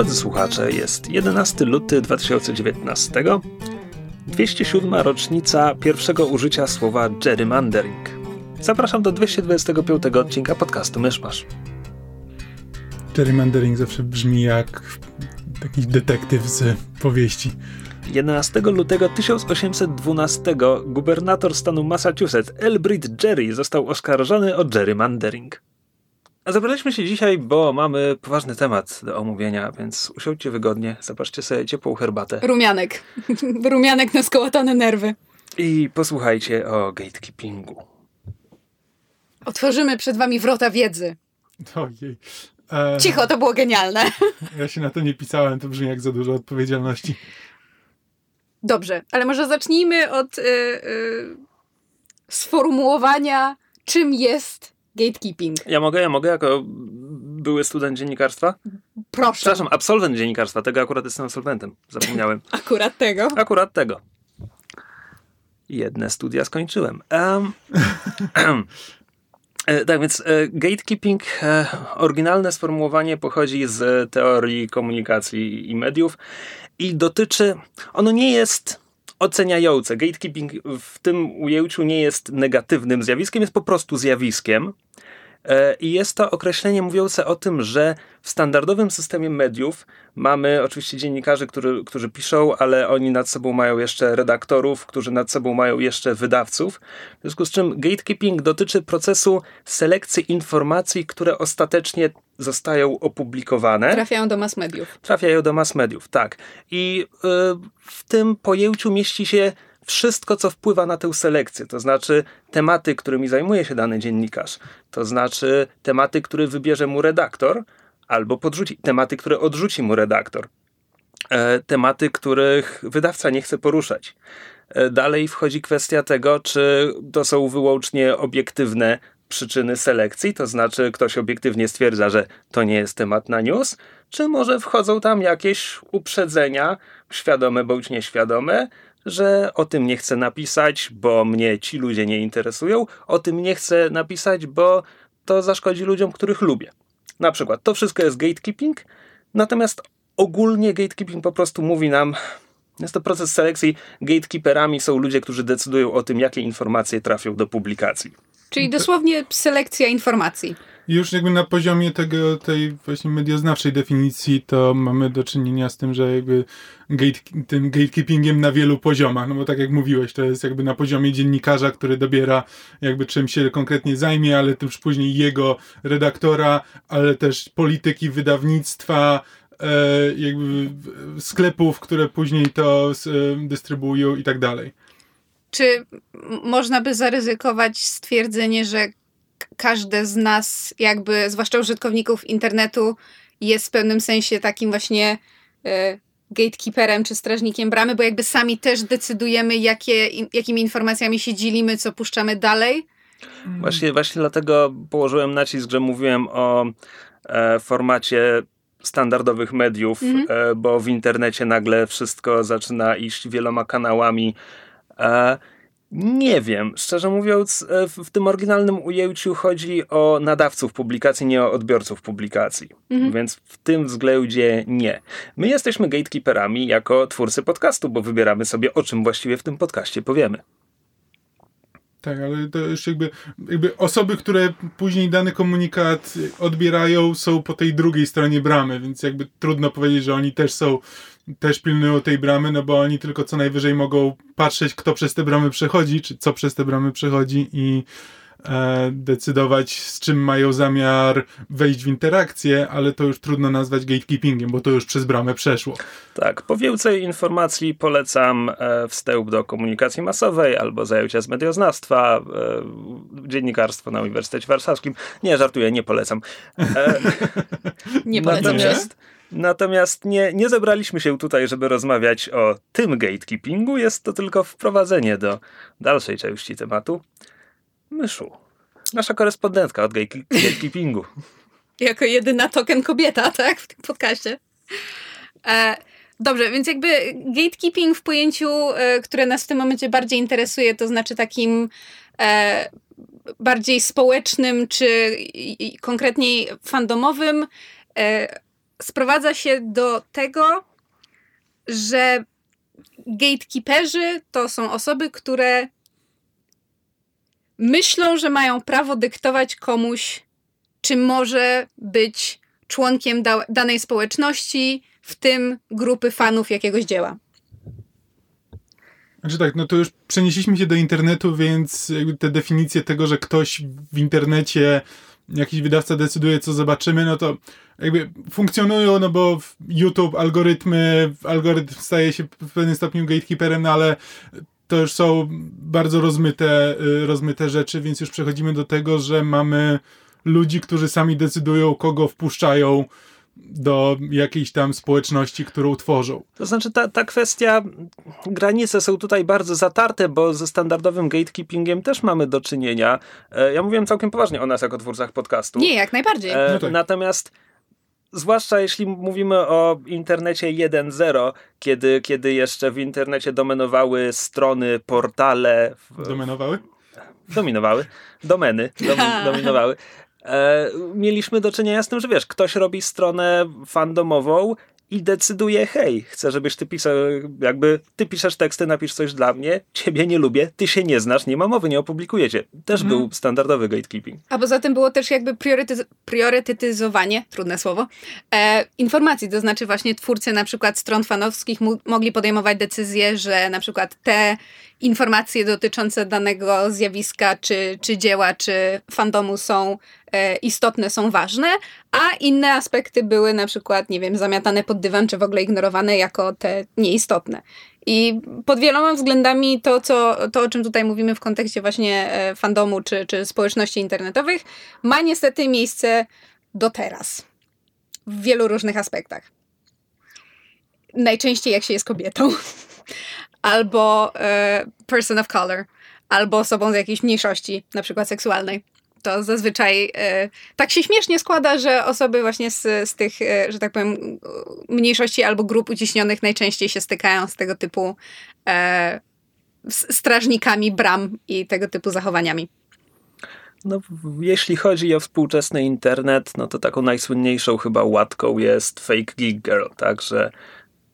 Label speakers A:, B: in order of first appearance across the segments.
A: Drodzy słuchacze, jest 11 luty 2019, 207 rocznica pierwszego użycia słowa gerrymandering. Zapraszam do 225 odcinka podcastu Myszmasz.
B: Gerrymandering zawsze brzmi jak jakiś detektyw z powieści.
A: 11 lutego 1812 gubernator stanu Massachusetts Elbridge Gerry został oskarżony o gerrymandering. A zabraliśmy się dzisiaj, bo mamy poważny temat do omówienia, więc usiądźcie wygodnie, zobaczcie sobie ciepłą herbatę.
C: Rumianek. Rumianek na skołatane nerwy.
A: I posłuchajcie o gatekeepingu.
C: Otworzymy przed wami wrota wiedzy.
B: Ojej. E,
C: Cicho, to było genialne.
B: Ja się na to nie pisałem, to brzmi jak za dużo odpowiedzialności.
C: Dobrze, ale może zacznijmy od y, y, sformułowania, czym jest gatekeeping.
A: Ja mogę, ja mogę, jako były student dziennikarstwa?
C: Proszę.
A: Przepraszam, absolwent dziennikarstwa, tego akurat jestem absolwentem, zapomniałem.
C: Akurat tego.
A: Akurat tego. Jedne studia skończyłem. Um, tak więc e, gatekeeping, e, oryginalne sformułowanie pochodzi z teorii komunikacji i mediów i dotyczy, ono nie jest oceniające. Gatekeeping w tym ujęciu nie jest negatywnym zjawiskiem, jest po prostu zjawiskiem. E, I jest to określenie mówiące o tym, że w standardowym systemie mediów mamy oczywiście dziennikarzy, którzy, którzy piszą, ale oni nad sobą mają jeszcze redaktorów, którzy nad sobą mają jeszcze wydawców. W związku z czym gatekeeping dotyczy procesu selekcji informacji, które ostatecznie zostają opublikowane.
C: Trafiają do mass mediów.
A: Trafiają do mass mediów, tak. I y, w tym pojęciu mieści się wszystko, co wpływa na tę selekcję, to znaczy tematy, którymi zajmuje się dany dziennikarz, to znaczy tematy, które wybierze mu redaktor, albo podrzuci, tematy, które odrzuci mu redaktor, e, tematy, których wydawca nie chce poruszać. E, dalej wchodzi kwestia tego, czy to są wyłącznie obiektywne przyczyny selekcji, to znaczy ktoś obiektywnie stwierdza, że to nie jest temat na news, czy może wchodzą tam jakieś uprzedzenia, świadome bądź nieświadome, że o tym nie chcę napisać, bo mnie ci ludzie nie interesują, o tym nie chcę napisać, bo to zaszkodzi ludziom, których lubię. Na przykład, to wszystko jest gatekeeping, natomiast ogólnie gatekeeping po prostu mówi nam, jest to proces selekcji. Gatekeeperami są ludzie, którzy decydują o tym, jakie informacje trafią do publikacji.
C: Czyli dosłownie selekcja informacji.
B: Już jakby na poziomie tego, tej właśnie medioznawczej definicji, to mamy do czynienia z tym, że jakby gate, tym gatekeepingiem na wielu poziomach, no bo tak jak mówiłeś, to jest jakby na poziomie dziennikarza, który dobiera jakby czym się konkretnie zajmie, ale też później jego redaktora, ale też polityki wydawnictwa, e, jakby sklepów, które później to e, dystrybuują i tak dalej.
C: Czy można by zaryzykować stwierdzenie, że każde z nas, jakby, zwłaszcza użytkowników internetu, jest w pewnym sensie takim właśnie y, gatekeeperem czy strażnikiem bramy, bo jakby sami też decydujemy, jakie, jakimi informacjami się dzielimy, co puszczamy dalej.
A: Właśnie, właśnie dlatego położyłem nacisk, że mówiłem o e, formacie standardowych mediów, mm. bo w internecie nagle wszystko zaczyna iść wieloma kanałami. E, nie wiem. Szczerze mówiąc, e, w tym oryginalnym ujęciu chodzi o nadawców publikacji, nie o odbiorców publikacji. Mhm. Więc w tym względzie nie. My jesteśmy gatekeeperami jako twórcy podcastu, bo wybieramy sobie, o czym właściwie w tym podcaście powiemy.
B: Tak, ale to już jakby, jakby osoby, które później dany komunikat odbierają, są po tej drugiej stronie bramy, więc jakby trudno powiedzieć, że oni też są też pilnują tej bramy, no bo oni tylko co najwyżej mogą patrzeć, kto przez te bramy przechodzi, czy co przez te bramy przechodzi i decydować, z czym mają zamiar wejść w interakcję, ale to już trudno nazwać gatekeepingiem, bo to już przez bramę przeszło.
A: Tak, po więcej informacji polecam e, wstęp do komunikacji masowej albo zajęcia z medioznawstwa, e, dziennikarstwo na Uniwersytecie Warszawskim. Nie, żartuję, nie polecam.
C: E, nie polecam
A: natomiast, Natomiast nie, nie zebraliśmy się tutaj, żeby rozmawiać o tym gatekeepingu. Jest to tylko wprowadzenie do dalszej części tematu. Myszu, nasza korespondentka od gatekeepingu.
C: Jako jedyna token kobieta, tak, w tym podcaście. E, dobrze, więc jakby gatekeeping w pojęciu, e, które nas w tym momencie bardziej interesuje, to znaczy takim e, bardziej społecznym, czy i, konkretniej fandomowym, e, sprowadza się do tego, że gatekeeperzy to są osoby, które myślą, że mają prawo dyktować komuś, czy może być członkiem da danej społeczności, w tym grupy fanów jakiegoś dzieła.
B: Znaczy tak, no to już przenieśliśmy się do internetu, więc te definicje tego, że ktoś w internecie, jakiś wydawca decyduje, co zobaczymy, no to jakby funkcjonują, no bo YouTube, algorytmy, algorytm staje się w pewnym stopniu gatekeeperem, no ale to już są bardzo rozmyte, y, rozmyte rzeczy, więc już przechodzimy do tego, że mamy ludzi, którzy sami decydują, kogo wpuszczają do jakiejś tam społeczności, którą tworzą.
A: To znaczy ta, ta kwestia, granice są tutaj bardzo zatarte, bo ze standardowym gatekeepingiem też mamy do czynienia. E, ja mówiłem całkiem poważnie o nas jako twórcach podcastu.
C: Nie, jak najbardziej.
A: E, no tak. Natomiast zwłaszcza jeśli mówimy o internecie 1.0, kiedy, kiedy jeszcze w internecie dominowały strony, portale.
B: Dominowały?
A: Dominowały. Domeny domi, dominowały. E, mieliśmy do czynienia z tym, że wiesz, ktoś robi stronę fandomową i decyduje, hej, chcę, żebyś ty pisał, jakby ty piszesz teksty, napisz coś dla mnie, ciebie nie lubię, ty się nie znasz, nie ma mowy, nie opublikujecie. Też był mhm. standardowy gatekeeping.
C: A poza tym było też jakby priorytyz priorytetyzowanie, trudne słowo, e, informacji, to znaczy właśnie twórcy na przykład stron fanowskich mogli podejmować decyzje, że na przykład te informacje dotyczące danego zjawiska, czy, czy dzieła, czy fandomu są istotne, są ważne, a inne aspekty były na przykład, nie wiem, zamiatane pod dywan, czy w ogóle ignorowane jako te nieistotne. I pod wieloma względami to, co, to o czym tutaj mówimy w kontekście właśnie e, fandomu czy, czy społeczności internetowych, ma niestety miejsce do teraz. W wielu różnych aspektach. Najczęściej jak się jest kobietą. albo e, person of color, albo osobą z jakiejś mniejszości, na przykład seksualnej. To zazwyczaj e, tak się śmiesznie składa, że osoby właśnie z, z tych, e, że tak powiem, mniejszości albo grup uciśnionych najczęściej się stykają z tego typu e, strażnikami bram i tego typu zachowaniami.
A: No, jeśli chodzi o współczesny internet, no to taką najsłynniejszą chyba łatką jest fake geek girl, tak, że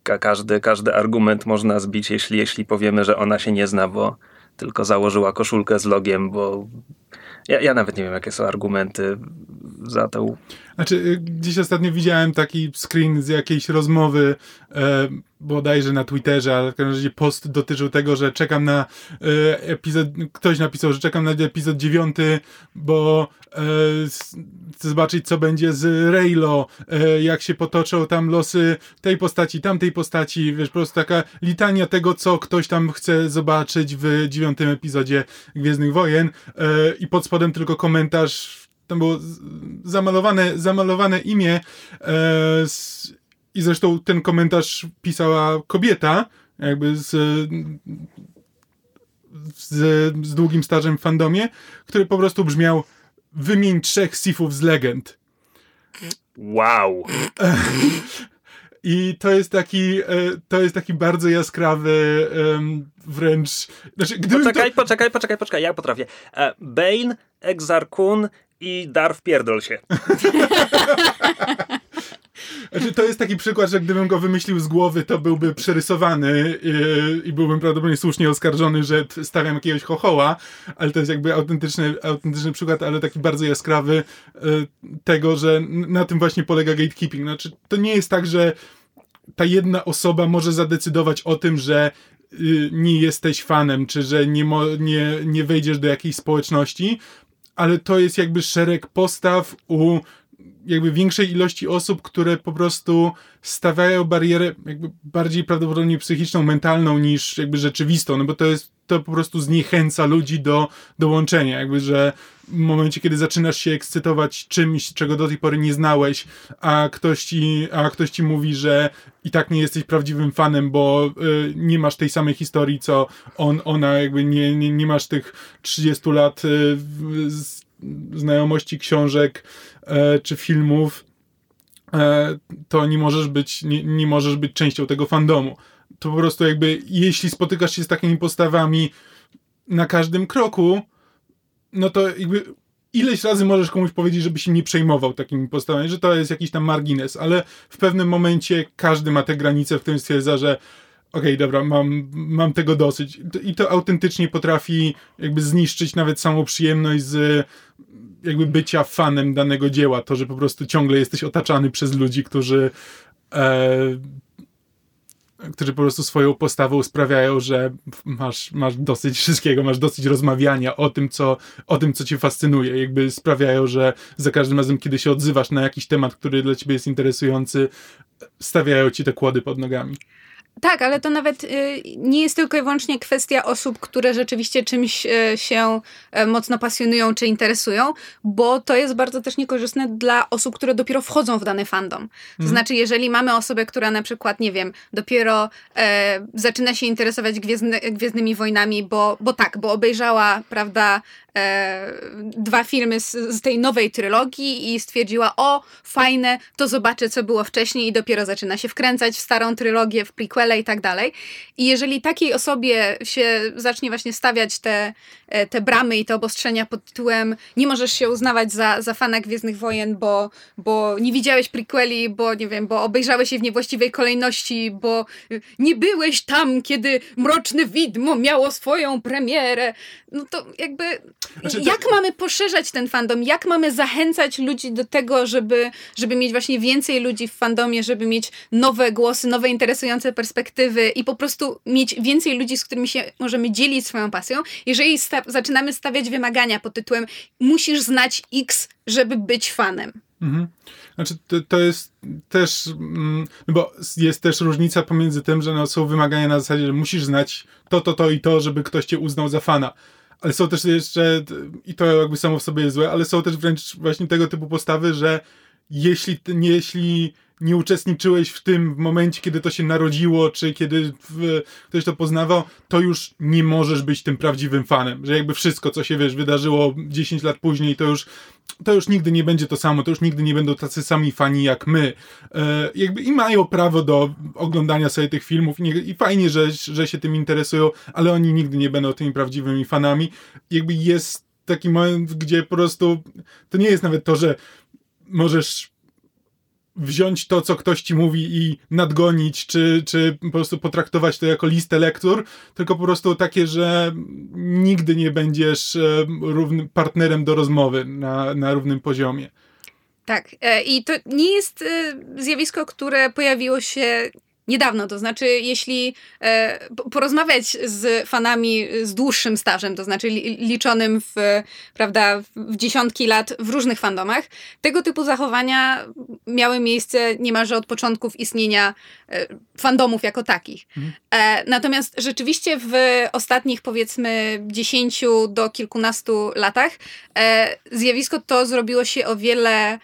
A: każdy, każdy argument można zbić, jeśli, jeśli powiemy, że ona się nie zna, bo tylko założyła koszulkę z logiem, bo ja, ja nawet nie wiem, jakie są argumenty za tą.
B: Znaczy, y, gdzieś ostatnio widziałem taki screen z jakiejś rozmowy, e, bodajże na Twitterze, ale w każdym razie post dotyczył tego, że czekam na e, epizod. Ktoś napisał, że czekam na epizod dziewiąty, bo e, chcę zobaczyć, co będzie z Raylo, e, jak się potoczą tam losy tej postaci, tamtej postaci. Wiesz, po prostu taka litania tego, co ktoś tam chce zobaczyć w dziewiątym epizodzie Gwiezdnych Wojen. E, I pod spodem tylko komentarz tam było zamalowane, zamalowane imię e, i zresztą ten komentarz pisała kobieta, jakby z, z, z długim stażem w fandomie, który po prostu brzmiał wymień trzech sifów z legend.
A: Wow.
B: I to jest taki, e, to jest taki bardzo jaskrawy, wręcz.
A: Znaczy, poczekaj, to... poczekaj, poczekaj, poczekaj, ja potrafię. E, Bane, Exar I Darf pierdol się.
B: Znaczy, to jest taki przykład, że gdybym go wymyślił z głowy, to byłby przerysowany i, e, i byłbym prawdopodobnie słusznie oskarżony, że stawiam jakiegoś chochoła, ale to jest jakby autentyczny, autentyczny przykład, ale taki bardzo jaskrawy tego, że na tym właśnie polega gatekeeping. Znaczy, to nie jest tak, że ta jedna osoba może zadecydować o tym, że y, nie jesteś fanem, czy że nie, nie, nie wejdziesz do jakiejś społeczności, ale to jest jakby szereg postaw u jakby większej ilości osób, które po prostu stawiają barierę jakby bardziej prawdopodobnie psychiczną, mentalną niż jakby rzeczywistą, no bo to jest to po prostu zniechęca ludzi do dołączenia, jakby, że w momencie, kiedy zaczynasz się ekscytować czymś, czego do tej pory nie znałeś, a ktoś ci, a ktoś ci mówi, że i tak nie jesteś prawdziwym fanem, bo y, nie masz tej samej historii, co on, ona, jakby nie, nie, nie masz tych 30 lat y, z, znajomości książek y, czy filmów, e, to nie możesz być, nie, nie możesz być częścią tego fandomu. To po prostu jakby, jeśli spotykasz się z takimi postawami na każdym kroku, no to jakby ileś razy możesz komuś powiedzieć, żeby się nie przejmował takimi postawami, że to jest jakiś tam margines, ale w pewnym momencie każdy ma te granice, w którym stwierdza, że okej, okay, dobra, mam, mam tego dosyć. I to autentycznie potrafi jakby zniszczyć nawet samą przyjemność z jakby bycia fanem danego dzieła. To, że po prostu ciągle jesteś otaczany przez ludzi, którzy e, którzy po prostu swoją postawą sprawiają, że masz, masz dosyć wszystkiego, masz dosyć rozmawiania o tym, co, o tym, co cię fascynuje. Jakby sprawiają, że za każdym razem, kiedy się odzywasz na jakiś temat, który dla ciebie jest interesujący, stawiają ci te kłody pod nogami.
C: Tak, ale to nawet y, nie jest tylko i wyłącznie kwestia osób, które rzeczywiście czymś y, się y, mocno pasjonują czy interesują, bo to jest bardzo też niekorzystne dla osób, które dopiero wchodzą w dany fandom. To mhm. znaczy, jeżeli mamy osobę, która na przykład, nie wiem, dopiero e, zaczyna się interesować gwiezdny, Gwiezdnymi Wojnami, bo, bo tak, bo obejrzała, prawda, e, dwa filmy z, z, tej nowej trylogii i stwierdziła, o, fajne, to zobaczę, co było wcześniej i dopiero zaczyna się wkręcać w starą trylogię, w prequele i tak dalej. I jeżeli takiej osobie się zacznie właśnie stawiać te, e, te bramy i te obostrzenia pod tytułem nie możesz się uznawać za, za fana Gwiezdnych Wojen, bo, bo nie widziałeś prequeli, bo nie wiem, bo obejrzałeś je w niewłaściwej kolejności, bo nie byłeś tam, kiedy Mroczne Widmo miało swoją premierę, no to jakby znaczy, jak to... mamy poszerzać ten fandom? Jak mamy zachęcać ludzi do tego, żeby, żeby mieć właśnie więcej ludzi w fandomie, żeby mieć nowe głosy, nowe interesujące perspektywy i po prostu mieć więcej ludzi, z którymi się możemy dzielić swoją pasją, jeżeli sta zaczynamy stawiać wymagania pod tytułem musisz znać X, żeby być fanem. Mhm.
B: Znaczy, to, to jest też, mm, no bo jest też różnica pomiędzy tym, że no, są wymagania na zasadzie, że musisz znać to, to, to i to, żeby ktoś cię uznał za fana ale są też jeszcze, i to jakby samo w sobie jest złe, ale są też wręcz właśnie tego typu postawy, że jeśli, jeśli nie uczestniczyłeś w tym w momencie, kiedy to się narodziło, czy kiedy w, ktoś to poznawał, to już nie możesz być tym prawdziwym fanem. Że jakby wszystko, co się wiesz, wydarzyło 10 lat później, to już, to już nigdy nie będzie to samo, to już nigdy nie będą tacy sami fani jak my. E, jakby i mają prawo do oglądania sobie tych filmów i, nie, i fajnie, że, że się tym interesują, ale oni nigdy nie będą tymi prawdziwymi fanami. Jakby jest taki moment, gdzie po prostu to nie jest nawet to, że możesz wziąć to, co ktoś ci mówi i nadgonić, czy, czy po prostu potraktować to jako listę lektur, tylko po prostu takie, że nigdy nie będziesz e, równym partnerem do rozmowy na, na równym poziomie.
C: Tak, e, i to nie jest e, zjawisko, które pojawiło się niedawno, to znaczy jeśli e, porozmawiać z fanami z dłuższym stażem, to znaczy liczonym w, prawda, w dziesiątki lat w różnych fandomach, tego typu zachowania miały miejsce niemalże od początków istnienia e, fandomów jako takich. Mhm. E, natomiast rzeczywiście w ostatnich powiedzmy dziesięciu do kilkunastu latach e, zjawisko to zrobiło się o wiele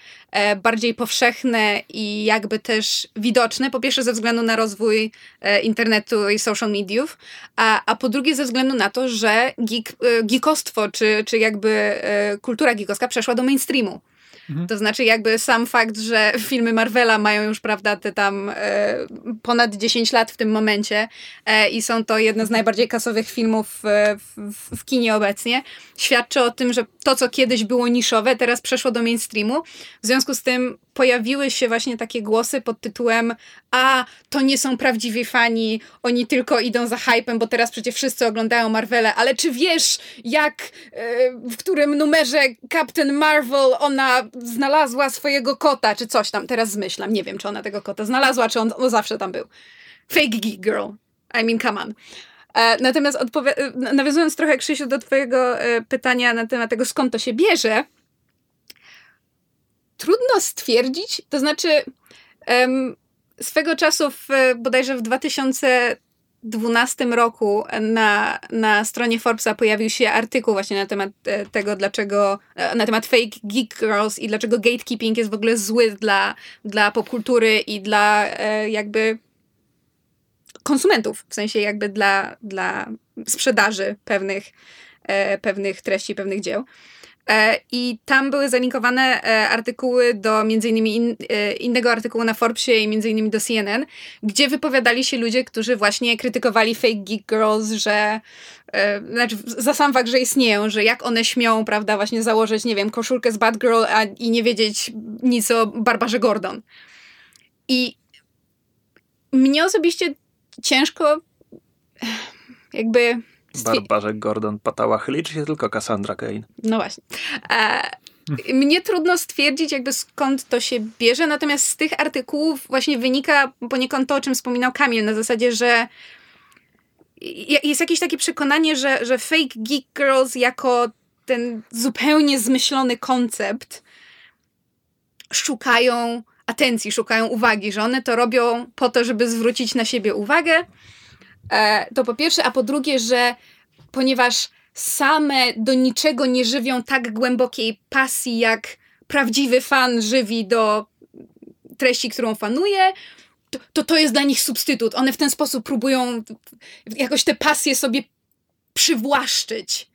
C: bardziej powszechne i jakby też widoczne. Po pierwsze ze względu na rozwój e, internetu i social mediów, a, a po drugie ze względu na to, że geek, e, geekostwo, czy, czy jakby kultura geekowska przeszła do mainstreamu. Mhm. To znaczy jakby sam fakt, że filmy Marvela mają już, prawda, te tam e, ponad 10 lat w tym momencie e, i są to jedne z najbardziej kasowych filmów w, w, w kinie obecnie, świadczy o tym, że to, co kiedyś było niszowe, teraz przeszło do mainstreamu. W związku z tym pojawiły się właśnie takie głosy pod tytułem a, to nie są prawdziwi fani, oni tylko idą za hypem, bo teraz przecież wszyscy oglądają Marvele, ale czy wiesz, jak, e, w którym numerze Captain Marvel ona znalazła swojego kota, czy coś tam, teraz zmyślam, nie wiem, czy ona tego kota znalazła, czy on, on zawsze tam był. Fake geek girl. I mean, come on. E, natomiast e, nawiązując trochę, Krzysiu, do twojego e, pytania na temat tego, skąd to się bierze, trudno stwierdzić, to znaczy um, swego czasu, w, bodajże w 2000 2012 roku na, na stronie Forbesa pojawił się artykuł właśnie na temat tego, dlaczego, na temat fake geek girls i dlaczego gatekeeping jest w ogóle zły dla, dla popkultury i dla jakby konsumentów, w sensie jakby dla, dla sprzedaży pewnych, pewnych treści, pewnych dzieł. E, I tam były zalinkowane e, artykuły do między innymi in, e, innego artykułu na Forbesie i między innymi do CNN, gdzie wypowiadali się ludzie, którzy właśnie krytykowali fake geek girls, że znaczy za sam fakt, że istnieją, że jak one śmią, prawda, właśnie założyć, nie wiem, koszulkę z Bad Girl a, i nie wiedzieć nic o Barbarze Gordon. I mnie osobiście ciężko jakby
A: Barbarze Gordon Patałachy, liczy się tylko Cassandra Kane.
C: No właśnie. E, mnie trudno stwierdzić, jakby skąd to się bierze, natomiast z tych artykułów właśnie wynika poniekąd to, o czym wspominał Kamil, na zasadzie, że jest jakieś takie przekonanie, że, że fake geek girls jako ten zupełnie zmyślony koncept szukają atencji, szukają uwagi, że one to robią po to, żeby zwrócić na siebie uwagę, E, to po pierwsze, a po drugie, że ponieważ same do niczego nie żywią tak głębokiej pasji, jak prawdziwy fan żywi do treści, którą fanuje, to, to, to jest dla nich substytut. One w ten sposób próbują jakoś te pasje sobie przywłaszczyć.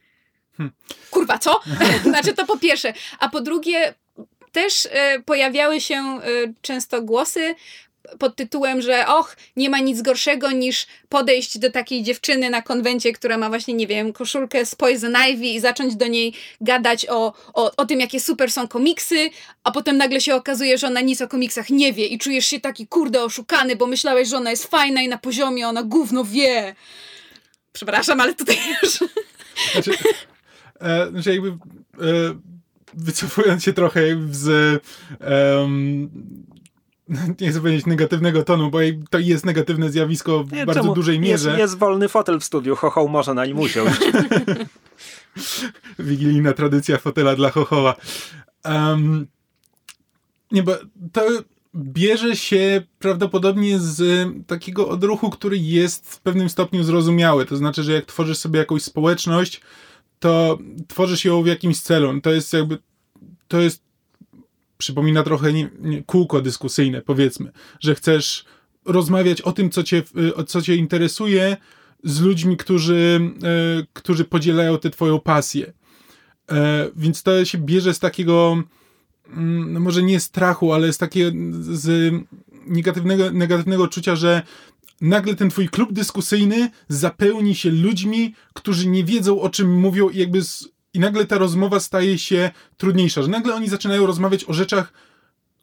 C: Hmm. Kurwa, co? znaczy to po pierwsze. A po drugie, też y, pojawiały się y, często głosy, pod tytułem, że och, nie ma nic gorszego niż podejść do takiej dziewczyny na konwencie, która ma właśnie, nie wiem, koszulkę z Poison Ivy i zacząć do niej gadać o, o, o tym, jakie super są komiksy, a potem nagle się okazuje, że ona nic o komiksach nie wie i czujesz się taki kurde oszukany, bo myślałeś, że ona jest fajna i na poziomie, ona gówno wie. Przepraszam, ale tutaj już...
B: Znaczy, e, znaczy jakby... E wycofując się trochę z um, nie chcę powiedzieć negatywnego tonu, bo to jest negatywne zjawisko w nie, bardzo czemu? dużej mierze.
A: Jest, jest wolny fotel w studiu, Chochoł może na nim usiąść.
B: Wigilijna tradycja fotela dla Chochoła. Um, nie, bo to bierze się prawdopodobnie z takiego odruchu, który jest w pewnym stopniu zrozumiały. To znaczy, że jak tworzysz sobie jakąś społeczność, to tworzysz ją w jakimś celu. To jest jakby to jest przypomina trochę nie, nie, kółko dyskusyjne, powiedzmy, że chcesz rozmawiać o tym, co cię, y, co cię interesuje z ludźmi, którzy, e, którzy podzielają tę twoją pasję. E, więc to się bierze z takiego, mm, no może nie strachu, ale z takiego z negatywnego, negatywnego czucia, że nagle ten twój klub dyskusyjny zapełni się ludźmi, którzy nie wiedzą o czym mówią i jakby z, i nagle ta rozmowa staje się trudniejsza, że nagle oni zaczynają rozmawiać o rzeczach,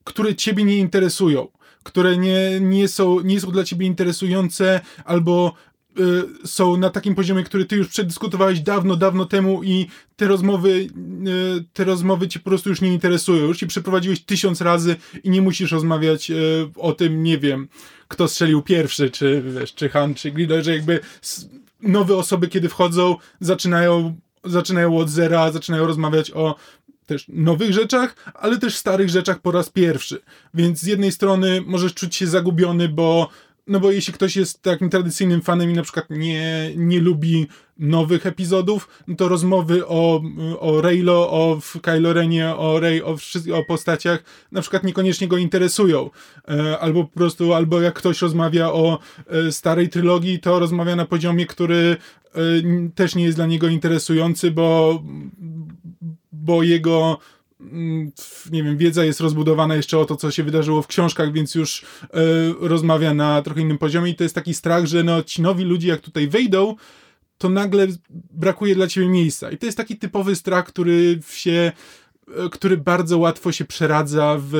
B: które ciebie nie interesują, które nie, nie, są, nie są dla ciebie interesujące albo y, są na takim poziomie, który ty już przedyskutowałeś dawno, dawno temu i te rozmowy, y, te rozmowy cię po prostu już nie interesują. Już ci przeprowadziłeś tysiąc razy i nie musisz rozmawiać y, o tym, nie wiem, kto strzelił pierwszy, czy, wiesz, czy Han, czy Grido, że jakby nowe osoby, kiedy wchodzą, zaczynają zaczynają od zera, zaczynają rozmawiać o też nowych rzeczach, ale też starych rzeczach po raz pierwszy. Więc z jednej strony możesz czuć się zagubiony, bo no bo jeśli ktoś jest takim tradycyjnym fanem i na przykład nie, nie lubi nowych epizodów, no to rozmowy o, o Reylo, o Kylo Renie, o Rey, o, o postaciach na przykład niekoniecznie go interesują. E, albo po prostu, albo jak ktoś rozmawia o e, starej trylogii, to rozmawia na poziomie, który e, też nie jest dla niego interesujący, bo, bo jego nie wiem, wiedza jest rozbudowana jeszcze o to, co się wydarzyło w książkach, więc już y, rozmawia na trochę innym poziomie i to jest taki strach, że no, ci nowi ludzie jak tutaj wejdą, to nagle brakuje dla ciebie miejsca. I to jest taki typowy strach, który się, e, który bardzo łatwo się przeradza w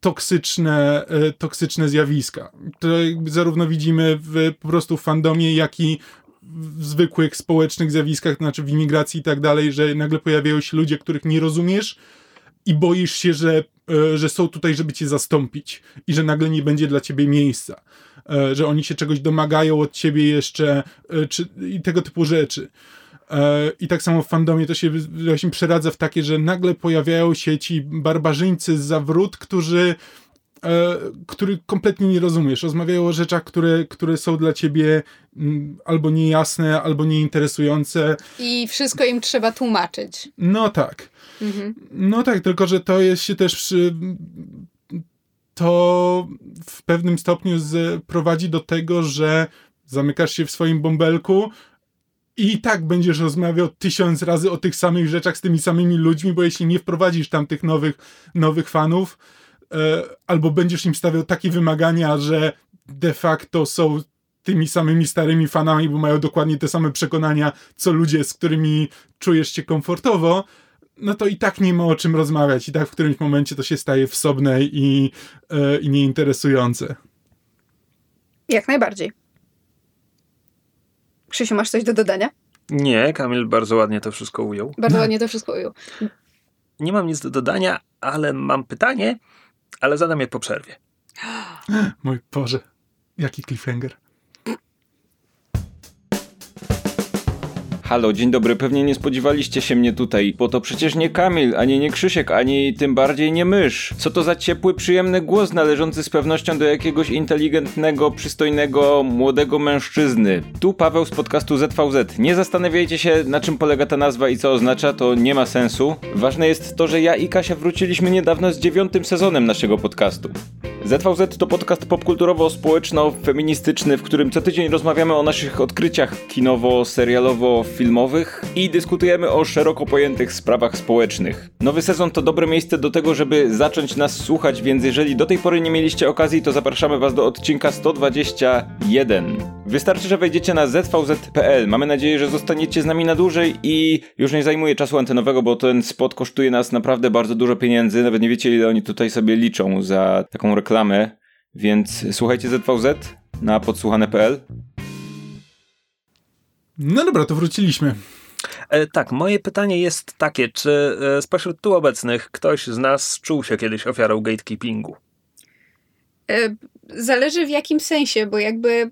B: toksyczne, e, toksyczne zjawiska. To zarówno widzimy w, po prostu w fandomie, jak i w zwykłych społecznych zjawiskach, to znaczy w imigracji i tak dalej, że nagle pojawiają się ludzie, których nie rozumiesz i boisz się, że, e, że są tutaj, żeby cię zastąpić i że nagle nie będzie dla ciebie miejsca, e, że oni się czegoś domagają od ciebie jeszcze e, czy, i tego typu rzeczy. I tak samo w fandomie to się właśnie przeradza w takie, że nagle pojawiają się ci barbarzyńcy z zawrót, którzy e, który kompletnie nie rozumiesz. Rozmawiają o rzeczach, które, które są dla ciebie m, mm, albo niejasne, albo nieinteresujące.
C: I wszystko im trzeba tłumaczyć.
B: No tak. Mhm. No tak, tylko że to jest się też przy, to w pewnym stopniu z, prowadzi do tego, że zamykasz się w swoim bąbelku, i tak będziesz rozmawiał tysiąc razy o tych samych rzeczach z tymi samymi ludźmi, bo jeśli nie wprowadzisz tam tych nowych, nowych fanów, albo będziesz im stawiał takie wymagania, że de facto są tymi samymi starymi fanami, bo mają dokładnie te same przekonania, co ludzie, z którymi czujesz się komfortowo, no to i tak nie ma o czym rozmawiać. I tak w którymś momencie to się staje wsobne i, e, i nieinteresujące.
C: Jak najbardziej. Krzysiu, masz coś do dodania?
A: Nie, Kamil bardzo ładnie to wszystko ujął.
C: Bardzo ładnie to wszystko ujął.
A: Nie mam nic do dodania, ale mam pytanie, ale zadam je po przerwie.
B: Mój Boże, jaki cliffhanger.
D: Halo, dzień dobry, pewnie nie spodziewaliście się mnie tutaj, bo to przecież nie Kamil, ani nie Krzysiek, ani tym bardziej nie mysz. Co to za ciepły, przyjemny głos należący z pewnością do jakiegoś inteligentnego, przystojnego, młodego mężczyzny. Tu Paweł z podcastu ZVZ. Nie zastanawiajcie się, na czym polega ta nazwa i co oznacza, to nie ma sensu. Ważne jest to, że ja i Kasia wróciliśmy niedawno z dziewiątym sezonem naszego podcastu. ZVZ to podcast popkulturowo-społeczno-feministyczny, w którym co tydzień rozmawiamy o naszych odkryciach kinowo-serialowo-filmowych i dyskutujemy o szeroko pojętych sprawach społecznych. Nowy sezon to dobre miejsce do tego, żeby zacząć nas słuchać, więc jeżeli do tej pory nie mieliście okazji, to zapraszamy Was do odcinka 121. Wystarczy, że wejdziecie na zvz.pl. Mamy nadzieję, że zostaniecie z nami na dłużej i już nie zajmuję czasu antenowego, bo ten spot kosztuje nas naprawdę bardzo dużo pieniędzy. Nawet nie wiecie, ile oni tutaj sobie liczą za taką reklamę reklamę, więc słuchajcie ZVZ na podsłuchane.pl.
B: No dobra, to wróciliśmy.
A: E, tak, moje pytanie jest takie, czy e, spośród tu obecnych ktoś z nas czuł się kiedyś ofiarą gatekeepingu?
C: E, zależy w jakim sensie, bo jakby...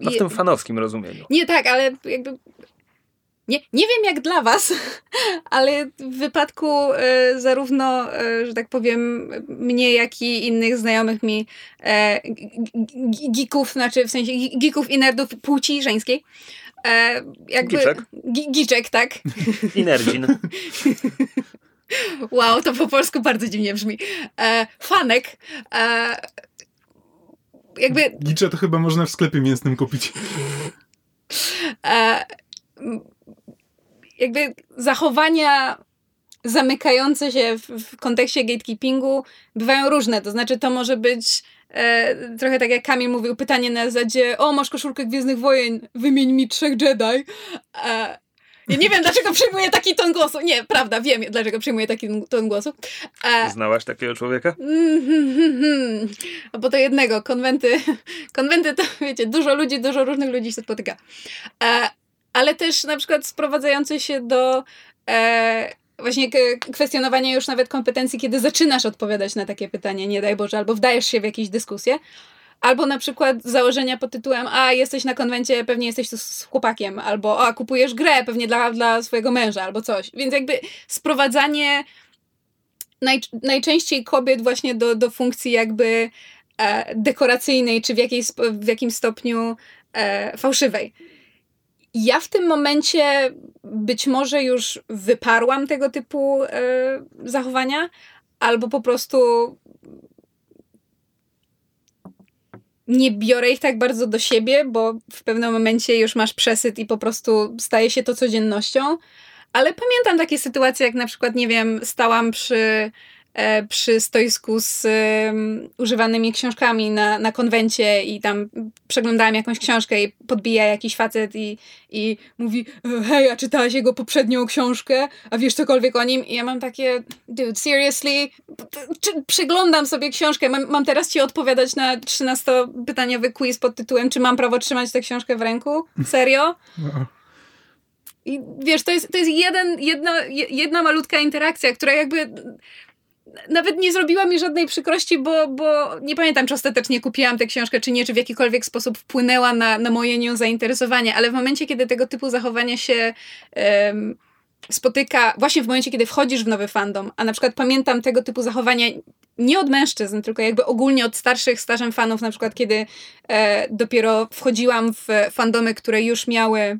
A: No w tym fanowskim rozumieniu.
C: Nie tak, ale jakby nie, nie wiem jak dla was, ale w wypadku e, zarówno, e, że tak powiem, mnie, jak i innych znajomych mi e, geeków, znaczy w sensie geeków i nerdów płci żeńskiej, e, jakby...
A: Giczek.
C: giczek, tak.
A: I nerdzin.
C: wow, to po polsku bardzo dziwnie brzmi. E, fanek. E, jakby...
B: Gicze to chyba można w sklepie mięsnym kupić. E,
C: jakby zachowania zamykające się w, w kontekście gatekeepingu bywają różne. To znaczy, to może być e, trochę tak jak Kamil mówił, pytanie na zasadzie o, masz koszulkę Gwiezdnych Wojen, wymień mi trzech Jedi. E, ja nie wiem, dlaczego przyjmuję taki ton głosu. Nie, prawda, wiem, dlaczego przyjmuję taki ton głosu.
A: E, Znałaś takiego człowieka?
C: bo to jednego. Konwenty, konwenty to, wiecie, dużo ludzi, dużo różnych ludzi się spotyka. E, ale też na przykład sprowadzający się do e, właśnie kwestionowania już nawet kompetencji, kiedy zaczynasz odpowiadać na takie pytanie, nie daj Boże, albo wdajesz się w jakieś dyskusje. Albo na przykład założenia pod tytułem, a jesteś na konwencie, pewnie jesteś tu z chłopakiem, albo a kupujesz grę pewnie dla, dla swojego męża, albo coś. Więc jakby sprowadzanie naj, najczęściej kobiet właśnie do, do funkcji jakby e, dekoracyjnej, czy w, jakiej, w jakimś stopniu e, fałszywej. Ja w tym momencie być może już wyparłam tego typu y, zachowania, albo po prostu nie biorę ich tak bardzo do siebie, bo w pewnym momencie już masz przesyt i po prostu staje się to codziennością. Ale pamiętam takie sytuacje, jak na przykład, nie wiem, stałam przy E, przy stoisku z używanymi książkami na, na konwencie i tam przeglądałam jakąś książkę i podbija jakiś facet i, i mówi hej, a czytałaś jego poprzednią książkę? A wiesz cokolwiek o nim? I ja mam takie dude, seriously? Czy, przeglądam sobie książkę, mam, mam teraz ci odpowiadać na 13-pytaniowy quiz pod tytułem czy mam prawo trzymać tę książkę w ręku? Serio? I wiesz, to jest, to jest jeden, jedna, jedna malutka interakcja, która jakby nawet nie zrobiła mi żadnej przykrości, bo, bo nie pamiętam, czy ostatecznie kupiłam tę książkę, czy nie, czy w jakikolwiek sposób wpłynęła na, na moje nią zainteresowanie, ale w momencie, kiedy tego typu zachowania się um, spotyka, właśnie w momencie, kiedy wchodzisz w nowy fandom, a na przykład pamiętam tego typu zachowania nie od mężczyzn, tylko jakby ogólnie od starszych, starzem fanów, na przykład kiedy e, dopiero wchodziłam w fandomy, które już miały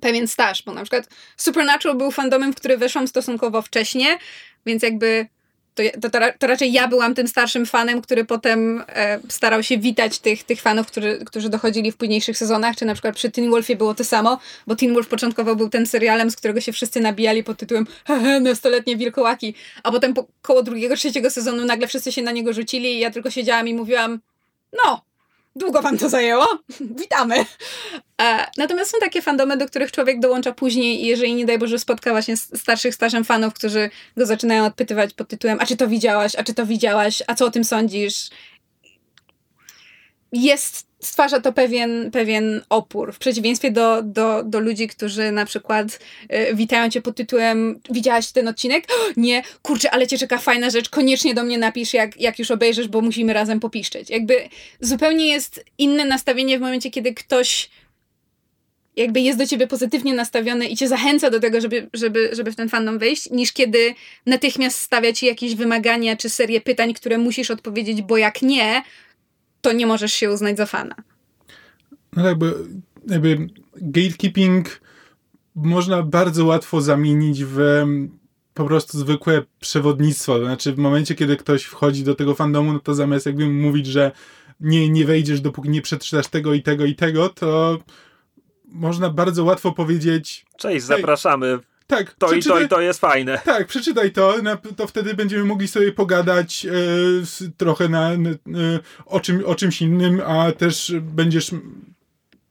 C: pewien staż, bo na przykład Supernatural był fandomem, w który weszłam stosunkowo wcześnie, więc jakby to, to, to, raczej ja byłam tym starszym fanem, który potem e, starał się witać tych, tych fanów, którzy, którzy dochodzili w późniejszych sezonach, czy na przykład przy Teen Wolfie było to samo, bo Teen Wolf początkowo był ten serialem, z którego się wszyscy nabijali pod tytułem hehe, nastoletnie wilkołaki, a potem po, koło drugiego, trzeciego sezonu nagle wszyscy się na niego rzucili i ja tylko siedziałam i mówiłam no, Długo wam to zajęło? Witamy! E, natomiast są takie fandomy, do których człowiek dołącza później i jeżeli nie daj Boże spotka właśnie starszych, starzem fanów, którzy go zaczynają odpytywać pod tytułem a czy to widziałaś, a czy to widziałaś, a co o tym sądzisz? Jest stwarza to pewien, pewien opór. W przeciwieństwie do, do, do ludzi, którzy na przykład y, witają cię pod tytułem widziałaś ten odcinek? Nie, kurczę, ale cię czeka fajna rzecz, koniecznie do mnie napisz, jak, jak już obejrzysz, bo musimy razem popiszczeć. Jakby zupełnie jest inne nastawienie w momencie, kiedy ktoś jakby jest do ciebie pozytywnie nastawiony i cię zachęca do tego, żeby, żeby, żeby w ten fandom wejść, niż kiedy natychmiast stawia ci jakieś wymagania czy serię pytań, które musisz odpowiedzieć, bo jak nie, to nie możesz się uznać za fana.
B: No jakby, jakby gatekeeping można bardzo łatwo zamienić w po prostu zwykłe przewodnictwo. To znaczy w momencie, kiedy ktoś wchodzi do tego fandomu, no to zamiast jakby mówić, że nie, nie wejdziesz, dopóki nie przeczytasz tego i tego i tego, to można bardzo łatwo powiedzieć
A: Cześć, zapraszamy.
B: Tak,
A: to i to i to jest fajne.
B: Tak, przeczytaj to, to wtedy będziemy mogli sobie pogadać e, trochę na, e, o, czym, o czymś innym, a też będziesz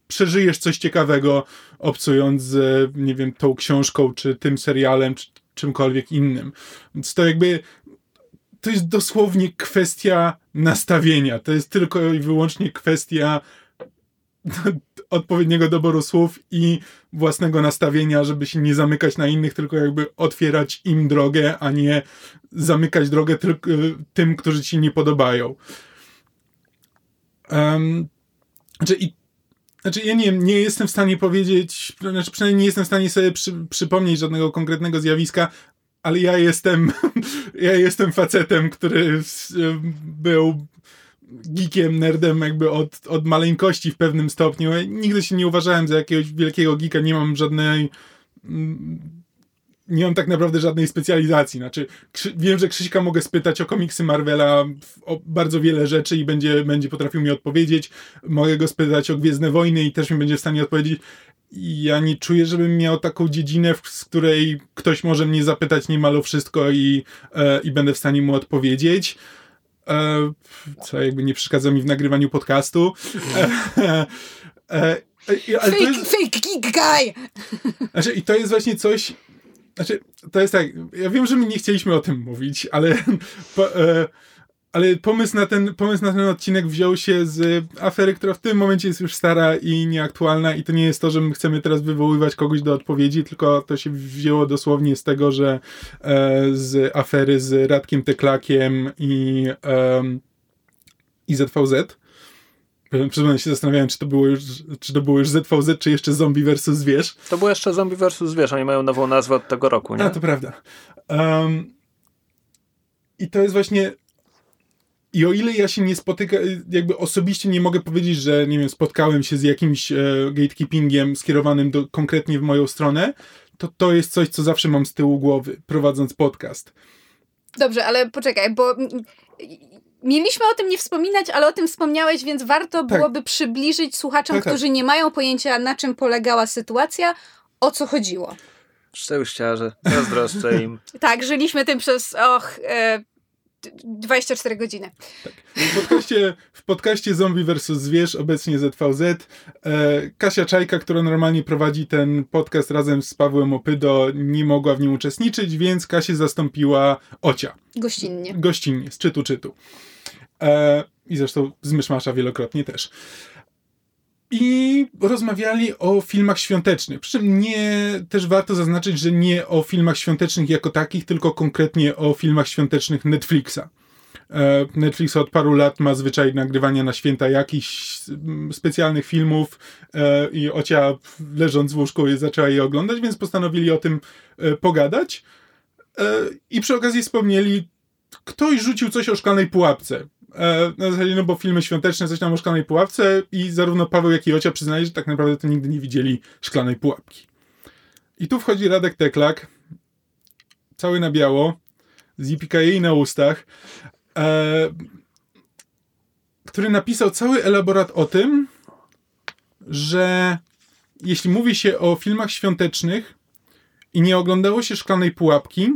B: przeżyjesz coś ciekawego obcując z, nie wiem, tą książką, czy tym serialem, czy czymkolwiek innym. Więc to jakby to jest dosłownie kwestia nastawienia. To jest tylko i wyłącznie kwestia odpowiedniego doboru słów i własnego nastawienia, żeby się nie zamykać na innych, tylko jakby otwierać im drogę, a nie zamykać drogę tylko tym, którzy ci nie podobają. Um, znaczy, i, znaczy ja nie, nie jestem w stanie powiedzieć, znaczy przynajmniej nie jestem w stanie sobie przy, przypomnieć żadnego konkretnego zjawiska, ale ja jestem, ja jestem facetem, który był geekiem, nerdem jakby od, od maleńkości w pewnym stopniu. Nigdy się nie uważałem za jakiegoś wielkiego geeka, nie mam żadnej mm, nie mam tak naprawdę żadnej specjalizacji. Znaczy, wiem, że Krzyśka mogę spytać o komiksy Marvela, o bardzo wiele rzeczy i będzie, będzie potrafił mi odpowiedzieć. Mogę go spytać o Gwiezdne Wojny i też mi będzie w stanie odpowiedzieć. Ja nie czuję, żebym miał taką dziedzinę, z której ktoś może mnie zapytać niemal o wszystko i, e, i będę w stanie mu odpowiedzieć. E, co jakby nie przeszkadza mi w nagrywaniu podcastu. E,
C: e, fake, jest, fake geek guy!
B: Znaczy, I to jest właśnie coś. Znaczy, to jest tak. Ja wiem, że my nie chcieliśmy o tym mówić, ale. Po, e, ale pomysł na, ten, pomysł na ten odcinek wziął się z afery, która w tym momencie jest już stara i nieaktualna i to nie jest to, że my chcemy teraz wywoływać kogoś do odpowiedzi, tylko to się wzięło dosłownie z tego, że e, z afery z Radkiem Teklakiem i, e, i ZVZ. Moment się zastanawiałem, czy to było już, czy to było już ZVZ, czy jeszcze Zombie vs. Zwierz.
A: To było jeszcze Zombie vs. Zwierz, oni mają nową nazwę od tego roku, nie?
B: A, to prawda. Um, I to jest właśnie i o ile ja się nie spotykam, jakby osobiście nie mogę powiedzieć, że nie wiem, spotkałem się z jakimś e, gatekeepingiem skierowanym do, konkretnie w moją stronę, to to jest coś, co zawsze mam z tyłu głowy, prowadząc podcast.
C: Dobrze, ale poczekaj, bo mieliśmy o tym nie wspominać, ale o tym wspomniałeś, więc warto tak. byłoby przybliżyć słuchaczom, tak, tak. którzy nie mają pojęcia, na czym polegała sytuacja, o co chodziło.
A: Szczęściarze, zazdroszczę im.
C: tak, żyliśmy tym przez, och, e, 24 godziny.
B: Tak. W, podcaście, w podcaście Zombie vs. Zwierz, obecnie ZVZ, e, Kasia Czajka, która normalnie prowadzi ten podcast razem z Pawłem Opydo, nie mogła w nim uczestniczyć, więc Kasię zastąpiła Ocia.
C: Gościnnie.
B: Gościnnie, z czytu czytu. E, I zresztą z Myszmasza wielokrotnie też i rozmawiali o filmach świątecznych. Przy czym nie, też warto zaznaczyć, że nie o filmach świątecznych jako takich, tylko konkretnie o filmach świątecznych Netflixa. E, Netflix od paru lat ma zwyczaj nagrywania na święta jakichś mm, specjalnych filmów e, i Ocia leżąc w łóżku zaczęła je oglądać, więc postanowili o tym e, pogadać. I przy okazji wspomnieli ktoś rzucił coś o szklanej pułapce. E, na zasadzie, no bo filmy świąteczne, coś tam o szklanej pułapce i zarówno Paweł, jak i Ocia przyznaje, że tak naprawdę to nigdy nie widzieli szklanej pułapki. I tu wchodzi Radek Teklak, cały na biało, z jej na ustach, e, który napisał cały elaborat o tym, że jeśli mówi się o filmach świątecznych i nie oglądało się szklanej pułapki,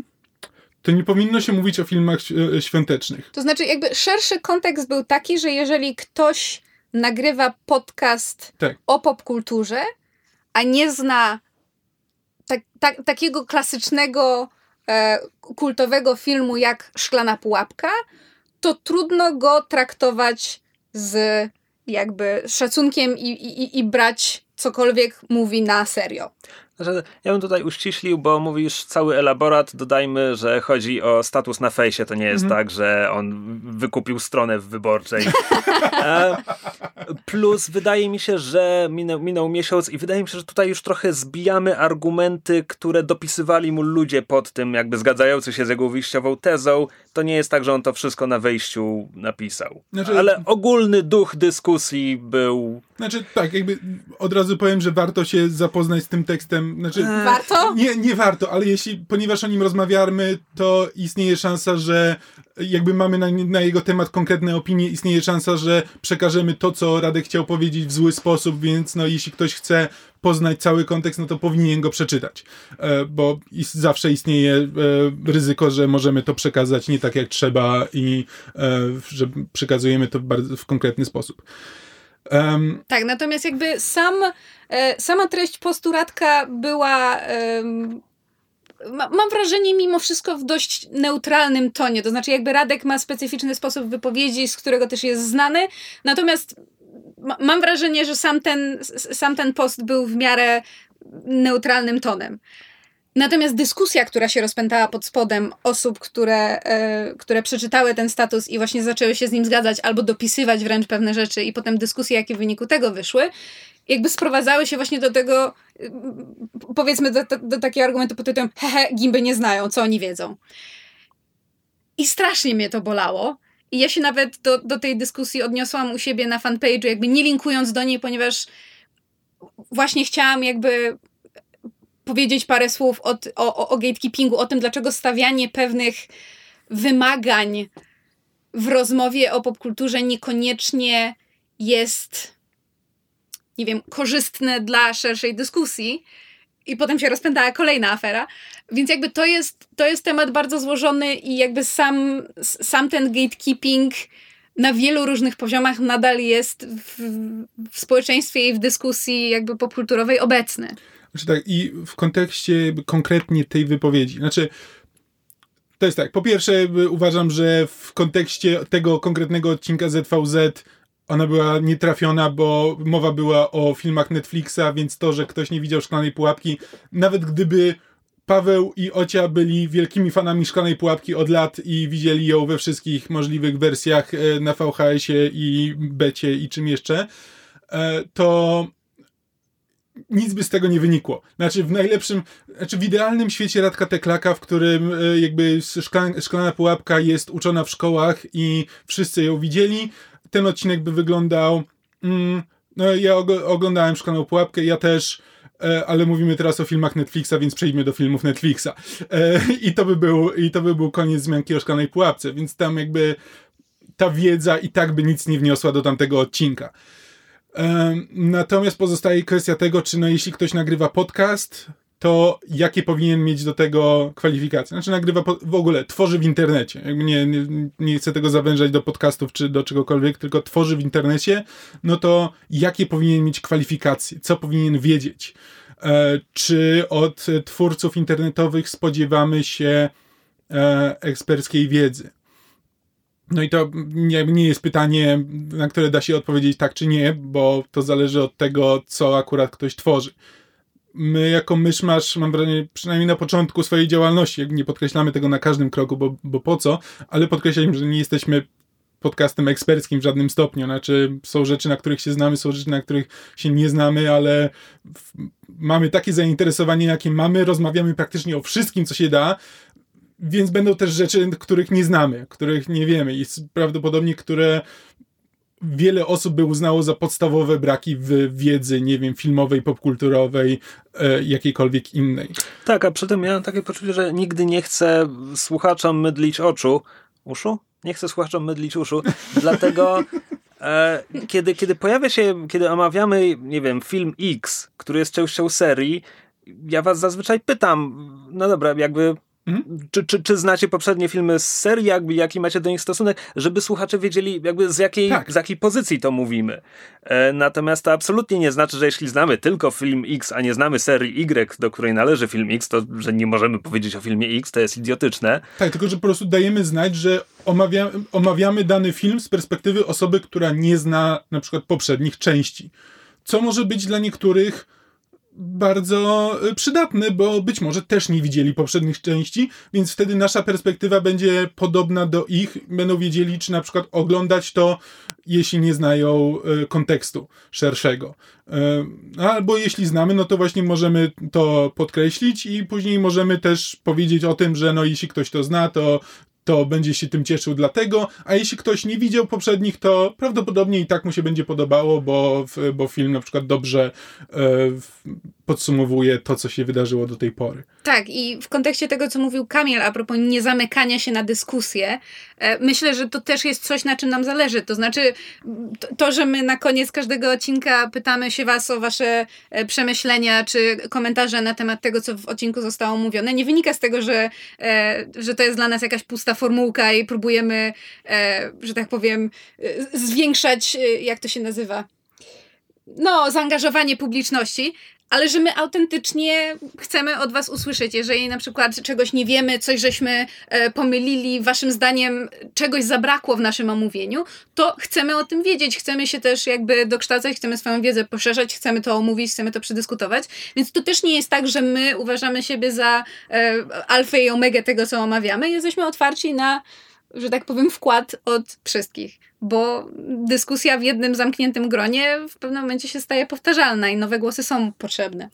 B: to nie powinno się mówić o filmach e, świątecznych.
C: To znaczy, jakby szerszy kontekst był taki, że jeżeli ktoś nagrywa podcast tak. o popkulturze, a nie zna tak, tak, takiego klasycznego, e, kultowego filmu jak Szklana Pułapka, to trudno go traktować z jakby szacunkiem i, i, i brać cokolwiek mówi na serio.
A: Znaczy, ja bym tutaj uściślił, bo mówisz cały elaborat, dodajmy, że chodzi o status na fejsie, to nie jest mhm. tak, że on wykupił stronę w wyborczej. Plus wydaje mi się, że minął, minął miesiąc i wydaje mi się, że tutaj już trochę zbijamy argumenty, które dopisywali mu ludzie pod tym, jakby zgadzający się z jego wyjściową tezą. To nie jest tak, że on to wszystko na wejściu napisał. Znaczy... Ale ogólny duch dyskusji był...
B: Znaczy tak, jakby od razu powiem, że warto się zapoznać z tym tekstem znaczy,
C: warto?
B: Nie, nie warto, ale jeśli, ponieważ o nim rozmawiamy, to istnieje szansa, że jakby mamy na, na, jego temat konkretne opinie, istnieje szansa, że przekażemy to, co Radek chciał powiedzieć w zły sposób, więc no jeśli ktoś chce poznać cały kontekst, no to powinien go przeczytać, e, bo zawsze istnieje e, ryzyko, że możemy to przekazać nie tak jak trzeba i e, że przekazujemy to w konkretny sposób.
C: Um, tak, natomiast jakby sam, e, sama treść postulatka była. Ma, mam wrażenie, mimo wszystko w dość neutralnym tonie. To znaczy, jakby Radek ma specyficzny sposób wypowiedzi, z którego też jest znany. Natomiast ma, mam wrażenie, że sam ten, sam ten post był w miarę neutralnym tonem. Natomiast dyskusja, która się rozpętała pod spodem osób, które, e, które przeczytały ten status i właśnie zaczęły się z nim zgadzać albo dopisywać wręcz pewne rzeczy i potem dyskusje, jakie w wyniku tego wyszły, jakby sprowadzały się właśnie do tego, e, powiedzmy do, do, do takiego argumentu pod tytułem hehe, gimby nie znają, co oni wiedzą. I strasznie mnie to bolało. I ja się nawet do, do tej dyskusji odniosłam u siebie na fanpage'u, jakby nie linkując do niej, ponieważ właśnie chciałam jakby powiedzieć parę słów o, o, o gatekeepingu, o tym, dlaczego stawianie pewnych wymagań w rozmowie o popkulturze niekoniecznie jest, nie wiem, korzystne dla szerszej dyskusji. I potem się rozpętała kolejna afera. Więc jakby to jest, to jest temat bardzo złożony i jakby sam, sam ten gatekeeping na wielu różnych poziomach nadal jest w, w społeczeństwie i w dyskusji jakby popkulturowej obecny.
B: Znaczy tak, i w kontekście konkretnie tej wypowiedzi, znaczy to jest tak, po pierwsze uważam, że w kontekście tego konkretnego odcinka ZVZ ona była nietrafiona, bo mowa była o filmach Netflixa, więc to, że ktoś nie widział Szklanej Pułapki, nawet gdyby Paweł i Ocia byli wielkimi fanami Szklanej Pułapki od lat i widzieli ją we wszystkich możliwych wersjach e, na VHS-ie i becie i czym jeszcze, e, to nic by z tego nie wynikło. Znaczy w najlepszym, znaczy w idealnym świecie Radka Teklaka, w którym e, jakby szklana, pułapka jest uczona w szkołach i wszyscy ją widzieli, ten odcinek by wyglądał mm, no ja oglądałem Szklaną Pułapkę, ja też e, ale mówimy teraz o filmach Netflixa, więc przejdźmy do filmów Netflixa. E, I to by był, i to by był koniec zmianki o Szklanej Pułapce, więc tam jakby ta wiedza i tak by nic nie wniosła do tamtego odcinka. Natomiast pozostaje kwestia tego, czy no, jeśli ktoś nagrywa podcast, to jakie powinien mieć do tego kwalifikacje. Znaczy nagrywa w ogóle, tworzy w internecie. Jakby nie, nie, nie chcę tego zawężać do podcastów czy do czegokolwiek, tylko tworzy w internecie, no to jakie powinien mieć kwalifikacje, co powinien wiedzieć. E, czy od twórców internetowych spodziewamy się e, eksperckiej wiedzy? No i to nie, jest pytanie, na które da się odpowiedzieć tak czy nie, bo to zależy od tego, co akurat ktoś tworzy. My jako myszmasz, mam wrażenie, przynajmniej na początku swojej działalności, nie podkreślamy tego na każdym kroku, bo, bo po co, ale podkreślamy, że nie jesteśmy podcastem eksperckim w żadnym stopniu. Znaczy, są rzeczy, na których się znamy, są rzeczy, na których się nie znamy, ale mamy takie zainteresowanie, jakie mamy, rozmawiamy praktycznie o wszystkim, co się da, więc będą też rzeczy, których nie znamy, których nie wiemy i prawdopodobnie, które wiele osób by uznało za podstawowe braki w wiedzy, nie wiem, filmowej, popkulturowej, e, jakiejkolwiek innej.
A: Tak, a przy tym miałem takie poczucie, że nigdy nie chcę słuchaczom mydlić oczu. Uszu? Nie chcę słuchaczom mydlić uszu, dlatego e, kiedy, kiedy pojawia się, kiedy omawiamy, nie wiem, film X, który jest częścią serii, ja was zazwyczaj pytam, no dobra, jakby Mhm. Czy, czy, czy znacie poprzednie filmy z serii, jakby, jaki macie do nich stosunek, żeby słuchacze wiedzieli, jakby z jakiej, tak. z jakiej pozycji to mówimy. E, natomiast to absolutnie nie znaczy, że jeśli znamy tylko film X, a nie znamy serii Y, do której należy film X, to że nie możemy powiedzieć o filmie X, to jest idiotyczne.
B: Tak, tylko że po prostu dajemy znać, że omawia, omawiamy dany film z perspektywy osoby, która nie zna na przykład poprzednich części. Co może być dla niektórych bardzo y, przydatny, bo być może też nie widzieli poprzednich części, więc wtedy nasza perspektywa będzie podobna do ich. Będą wiedzieli, czy na przykład oglądać to, jeśli nie znają y, kontekstu szerszego. Y, albo jeśli znamy, no to właśnie możemy to podkreślić i później możemy też powiedzieć o tym, że no jeśli ktoś to zna, to to będzie się tym cieszył dlatego, a jeśli ktoś nie widział poprzednich, to prawdopodobnie i tak mu się będzie podobało, bo, bo film na przykład dobrze e, podsumowuje to, co się wydarzyło do tej pory.
C: Tak, i w kontekście tego, co mówił Kamil a propos niezamykania się na dyskusję, e, myślę, że to też jest coś, na czym nam zależy. To znaczy, to, że my na koniec każdego odcinka pytamy się Was o Wasze e, przemyślenia czy komentarze na temat tego, co w odcinku zostało mówione, nie wynika z tego, że, e, że to jest dla nas jakaś pusta formułka i próbujemy, że tak powiem, zwiększać, jak to się nazywa? no, zaangażowanie publiczności, ale że my autentycznie chcemy od Was usłyszeć. Jeżeli na przykład czegoś nie wiemy, coś żeśmy e, pomylili, Waszym zdaniem czegoś zabrakło w naszym omówieniu, to chcemy o tym wiedzieć. Chcemy się też jakby dokształcać, chcemy swoją wiedzę poszerzać, chcemy to omówić, chcemy to przedyskutować. Więc to też nie jest tak, że my uważamy siebie za e, alfę i omegę tego, co omawiamy. Jesteśmy otwarci na że tak powiem, wkład od wszystkich, bo dyskusja w jednym zamkniętym gronie w pewnym momencie się staje powtarzalna i nowe głosy są potrzebne.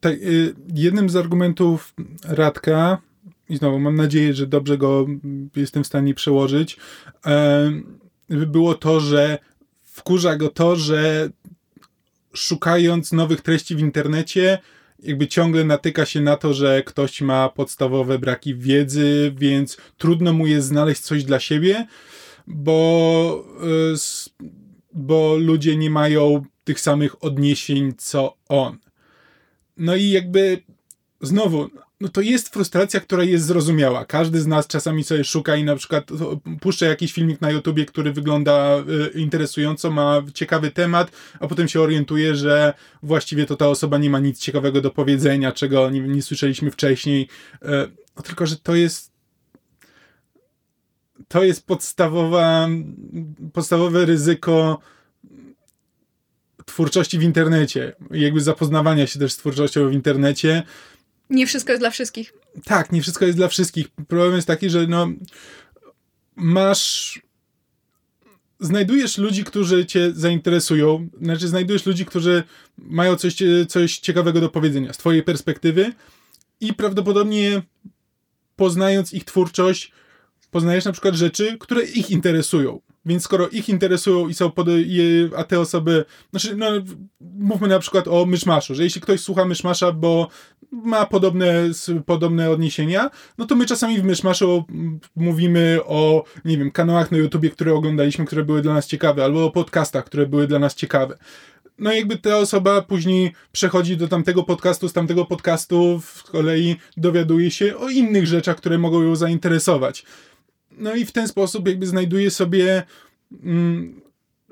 B: Tak, y, jednym z argumentów Radka, i znowu mam nadzieję, że dobrze go jestem w stanie przełożyć, było to, że wkurza go to, że szukając nowych treści w internecie, jakby ciągle natyka się na to, że ktoś ma podstawowe braki wiedzy, więc trudno mu jest znaleźć coś dla siebie, bo, y, bo ludzie nie mają tych samych odniesień co on. No i jakby znowu, no to jest frustracja, która jest zrozumiała. Każdy z nas czasami sobie szuka i na przykład puszcza jakiś filmik na YouTubie, który wygląda y, interesująco, ma ciekawy temat, a potem się orientuje, że właściwie to ta osoba nie ma nic ciekawego do powiedzenia, czego nie, nie słyszeliśmy wcześniej. No tylko, że to jest to jest podstawowa, podstawowe ryzyko twórczości w internecie, jakby zapoznawania się też z twórczością w internecie,
C: nie wszystko jest dla wszystkich.
B: Tak, nie wszystko jest dla wszystkich. Problem jest taki, że no masz znajdujesz ludzi, którzy cię zainteresują, znaczy znajdujesz ludzi, którzy mają coś, coś ciekawego do powiedzenia z twojej perspektywy i prawdopodobnie poznając ich twórczość, poznajesz na przykład rzeczy, które ich interesują. Więc skoro ich interesują i są pod, a te osoby, znaczy, no, mówmy na przykład o myszmaszu, że jeśli ktoś słucha myszmasza, bo ma podobne, podobne odniesienia, no to my czasami w myszmaszu mówimy o, nie wiem, kanałach na YouTubie, które oglądaliśmy, które były dla nas ciekawe, albo o podcastach, które były dla nas ciekawe. No jakby ta osoba później przechodzi do tamtego podcastu, z tamtego podcastu z kolei dowiaduje się o innych rzeczach, które mogą ją zainteresować. No i w ten sposób jakby znajduje sobie mm,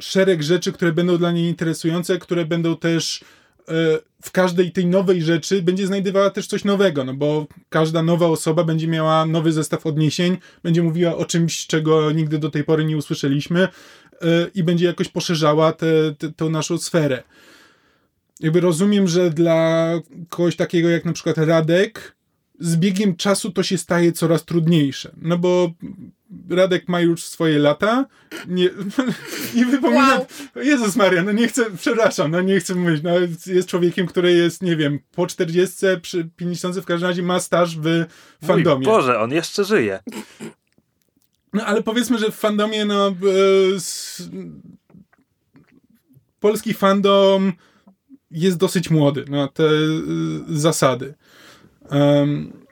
B: szereg rzeczy, które będą dla niej interesujące, które będą też e, w każdej tej nowej rzeczy będzie znajdowała też coś nowego, no bo każda nowa osoba będzie miała nowy zestaw odniesień, będzie mówiła o czymś, czego nigdy do tej pory nie usłyszeliśmy e, i będzie jakoś poszerzała tę naszą sferę. Jakby rozumiem, że dla kogoś takiego jak na przykład Radek z biegiem czasu to się staje coraz trudniejsze. No bo Radek ma już swoje lata. Nie, nie wypominam. Wow. Jezus Maria, no nie chcę, przepraszam, no nie chcę mówić. No jest człowiekiem, który jest, nie wiem, po 40, przy 50 w każdym razie ma staż w fandomie.
A: Mój Boże, on jeszcze żyje.
B: No ale powiedzmy, że w fandomie, no. z, polski fandom jest dosyć młody na te y, zasady. Um,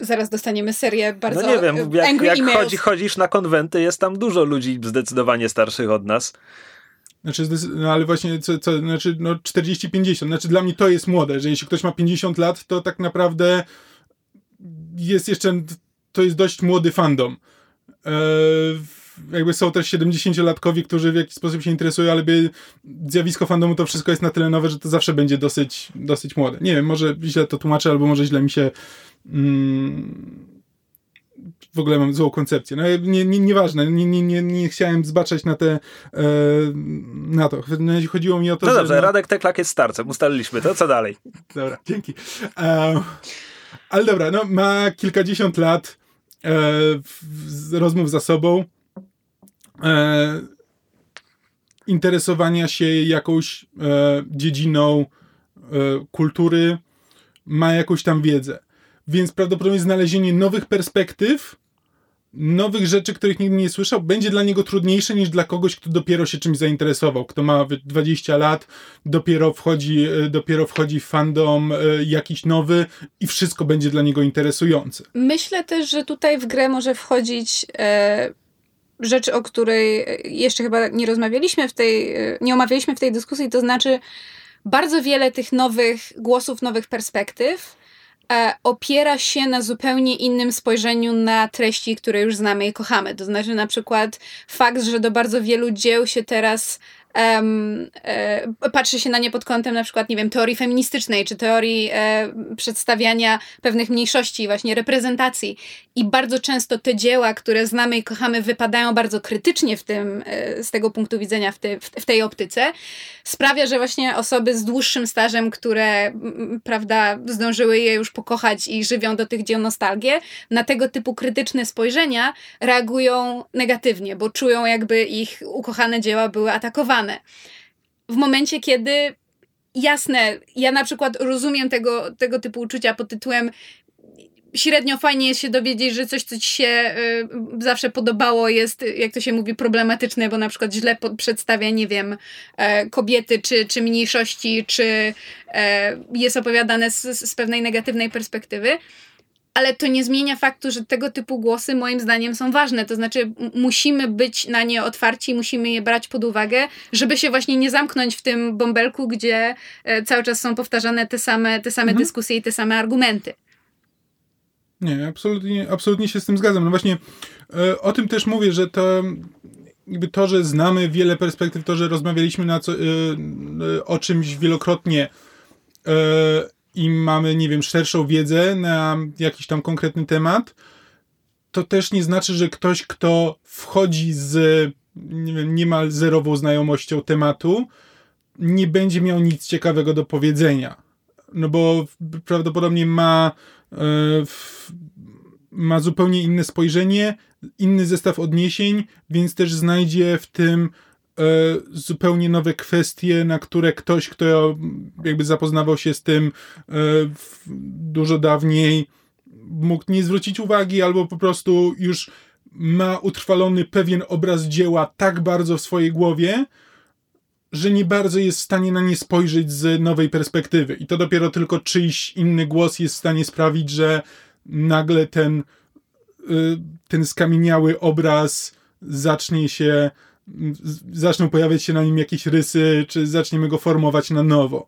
C: Zaraz dostaniemy serię bardzo
A: No nie wiem, jak, jak chodzi, chodzisz na konwenty, jest tam dużo ludzi zdecydowanie starszych od nas.
B: Znaczy, no ale właśnie, co, co, znaczy, no 40-50, znaczy dla mnie to jest młode, że jeśli ktoś ma 50 lat, to tak naprawdę jest jeszcze, to jest dość młody fandom. Eee, jakby są też 70-latkowie, którzy w jakiś sposób się interesują, ale by zjawisko fandomu to wszystko jest na tyle nowe, że to zawsze będzie dosyć, dosyć młode. Nie wiem, może źle to tłumaczę, albo może źle mi się mm, w ogóle mam złą koncepcję. No nie, nie, nieważne, nie, nie, nie, nie chciałem zbaczać na te e, na to. Chodziło mi o to,
A: No dobrze, że, no... Radek Teklak jest starcem, ustaliliśmy to, co dalej?
B: Dobra, dzięki. E, ale dobra, no ma kilkadziesiąt lat e, rozmów za sobą e, interesowania się jakąś e, dziedziną e, kultury, ma jakąś tam wiedzę. Więc prawdopodobnie znalezienie nowych perspektyw, nowych rzeczy, których nigdy nie słyszał, będzie dla niego trudniejsze niż dla kogoś, kto dopiero się czymś zainteresował, kto ma 20 lat, dopiero wchodzi, e, dopiero wchodzi w fandom e, jakiś nowy i wszystko będzie dla niego interesujące.
C: Myślę też, że tutaj w grę może wchodzić e, rzecz, o której jeszcze chyba nie rozmawialiśmy w tej, nie omawialiśmy w tej dyskusji, to znaczy bardzo wiele tych nowych głosów, nowych perspektyw e, opiera się na zupełnie innym spojrzeniu na treści, które już znamy i kochamy. To znaczy na przykład fakt, że do bardzo wielu dzieł się teraz um, e, patrzy się na nie pod kątem na przykład, nie wiem, teorii feministycznej, czy teorii e, przedstawiania pewnych mniejszości, właśnie reprezentacji. I bardzo często te dzieła, które znamy i kochamy, wypadają bardzo krytycznie w tym, e, z tego punktu widzenia, w, te, w, w tej optyce. Sprawia, że właśnie osoby z dłuższym stażem, które, prawda, zdążyły je już pokochać i żywią do tych dzieł nostalgię, na tego typu krytyczne spojrzenia reagują negatywnie, bo czują jakby ich ukochane dzieła były atakowane w momencie, kiedy jasne, ja na przykład rozumiem tego, tego typu uczucia pod tytułem średnio fajnie jest się dowiedzieć, że coś, co ci się y, zawsze podobało, jest, jak to się mówi, problematyczne, bo na przykład źle przedstawia, nie wiem, e, kobiety czy, czy mniejszości, czy e, jest opowiadane z, z pewnej negatywnej perspektywy ale to nie zmienia faktu, że tego typu głosy moim zdaniem są ważne. To znaczy, musimy być na nie otwarci, musimy je brać pod uwagę, żeby się właśnie nie zamknąć w tym bąbelku, gdzie e, cały czas są powtarzane te same, te same mhm. dyskusje i te same argumenty.
B: Nie, absolutnie, absolutnie się z tym zgadzam. No właśnie e, o tym też mówię, że to jakby to, że znamy wiele perspektyw, to, że rozmawialiśmy na co, e, o czymś wielokrotnie i mamy, nie wiem, szerszą wiedzę na jakiś tam konkretny temat, to też nie znaczy, że ktoś, kto wchodzi z nie wiem, niemal zerową znajomością tematu, nie będzie miał nic ciekawego do powiedzenia. No bo prawdopodobnie ma, e, ma zupełnie inne spojrzenie, inny zestaw odniesień, więc też znajdzie w tym zupełnie nowe kwestie, na które ktoś, kto jakby zapoznawał się z tym e, dużo dawniej, mógł nie zwrócić uwagi, albo po prostu już ma utrwalony pewien obraz dzieła tak bardzo w swojej głowie, że nie bardzo jest w stanie na nie spojrzeć z nowej perspektywy. I to dopiero tylko czyjś inny głos jest w stanie sprawić, że nagle ten, e, ten skamieniały obraz zacznie się zaczną pojawiać się na nim jakieś rysy, czy zaczniemy go formować na nowo.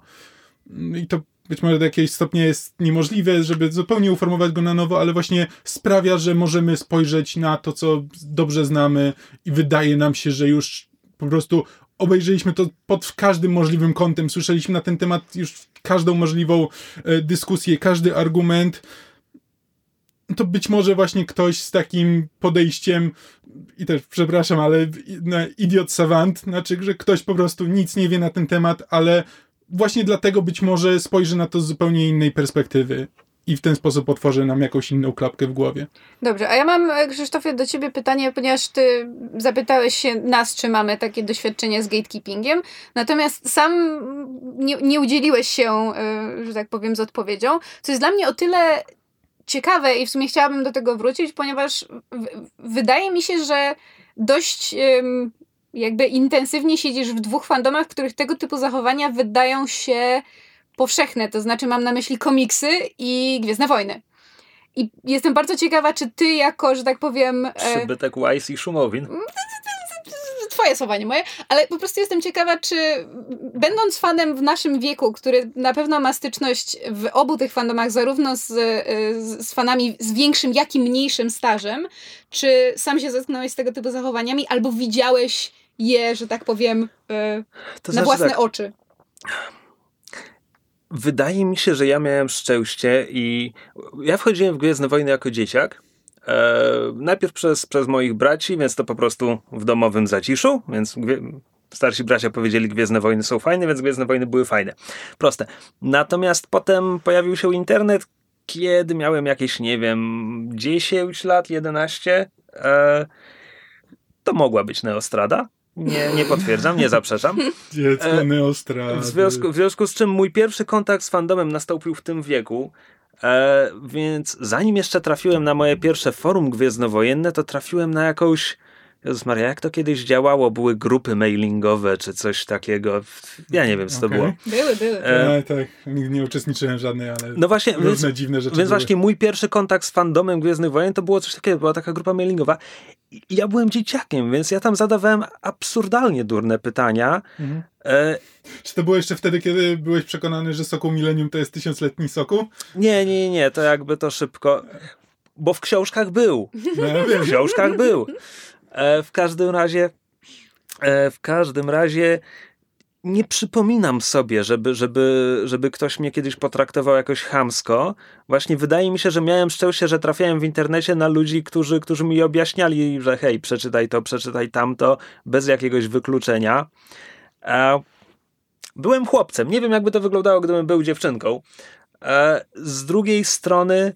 B: I to być może do jakiegoś stopnia jest niemożliwe, żeby zupełnie uformować go na nowo, ale właśnie sprawia, że możemy spojrzeć na to, co dobrze znamy i wydaje nam się, że już po prostu obejrzeliśmy to pod każdym możliwym kątem, słyszeliśmy na ten temat już każdą możliwą e, dyskusję, każdy argument to być może właśnie ktoś z takim podejściem, i też przepraszam, ale idiot savant, znaczy, że ktoś po prostu nic nie wie na ten temat, ale właśnie dlatego być może spojrzy na to z zupełnie innej perspektywy i w ten sposób otworzy nam jakąś inną klapkę w głowie.
C: Dobrze, a ja mam, e, Krzysztofie, do ciebie pytanie, ponieważ ty zapytałeś się nas, czy mamy takie doświadczenie z gatekeepingiem, natomiast sam nie, nie udzieliłeś się, e, że tak powiem, z odpowiedzią, co jest dla mnie o tyle ciekawe i w sumie chciałabym do tego wrócić, ponieważ wydaje mi się, że dość jakby intensywnie siedzisz w dwóch fandomach, w których tego typu zachowania wydają się powszechne, to znaczy mam na myśli komiksy i Gwiezdne Wojny. I jestem bardzo ciekawa, czy ty jako, że tak powiem...
A: E, Przybytek Wise i Szumowin.
C: Twoje słowa, nie moje, ale po prostu jestem ciekawa, czy będąc fanem w naszym wieku, który na pewno ma styczność w obu tych fandomach, zarówno z, z fanami z większym, jak i mniejszym stażem, czy sam się zetknąłeś z tego typu zachowaniami, albo widziałeś je, że tak powiem, e, na znaczy własne tak. oczy?
A: Wydaje mi się, że ja miałem szczęście i ja wchodziłem w Gwiezdne Wojny jako dzieciak. E, najpierw przez, przez moich braci, więc to po prostu w domowym zaciszu, więc starsi bracia powiedzieli Gwiezdne Wojny są fajne, więc Gwiezdne Wojny były fajne. Proste. Natomiast potem pojawił się internet, kiedy miałem jakieś, nie wiem, 10 lat, 11. E, to mogła być Neostrada. Nie, nie potwierdzam, nie zaprzeczam.
B: Dziecko Neostrady.
A: W związku, w związku z czym mój pierwszy kontakt z fandomem nastąpił w tym wieku. E, więc zanim jeszcze trafiłem na moje pierwsze forum gwiezdnowojenne, to trafiłem na jakąś Jezus Maria, jak to kiedyś działało? Były grupy mailingowe czy coś takiego. Ja nie wiem, co okay. to było.
C: Były, były.
B: E, tak, nigdy nie uczestniczyłem w żadnej, ale no właśnie, różne więc, dziwne rzeczy
A: Więc były. właśnie mój pierwszy kontakt z fandomem Gwiezdnych Wojen to było coś takiego, była taka grupa mailingowa. I ja byłem dzieciakiem, więc ja tam zadawałem absurdalnie durne pytania. Mhm.
B: E, czy to było jeszcze wtedy, kiedy byłeś przekonany, że soku Millennium to jest tysiącletni soku?
A: Nie, nie, nie, to jakby to szybko. Bo w książkach był. No, w książkach był. E, w każdym razie, e, w każdym razie nie przypominam sobie, żeby, żeby, żeby ktoś mnie kiedyś potraktował jakoś chamsko. Właśnie wydaje mi się, że miałem szczęście, że trafiałem w internecie na ludzi, którzy, którzy mi objaśniali, że hej, przeczytaj to, przeczytaj tamto, bez jakiegoś wykluczenia. E, byłem chłopcem. Nie wiem, jakby to wyglądało, gdybym był dziewczynką. Z drugiej strony.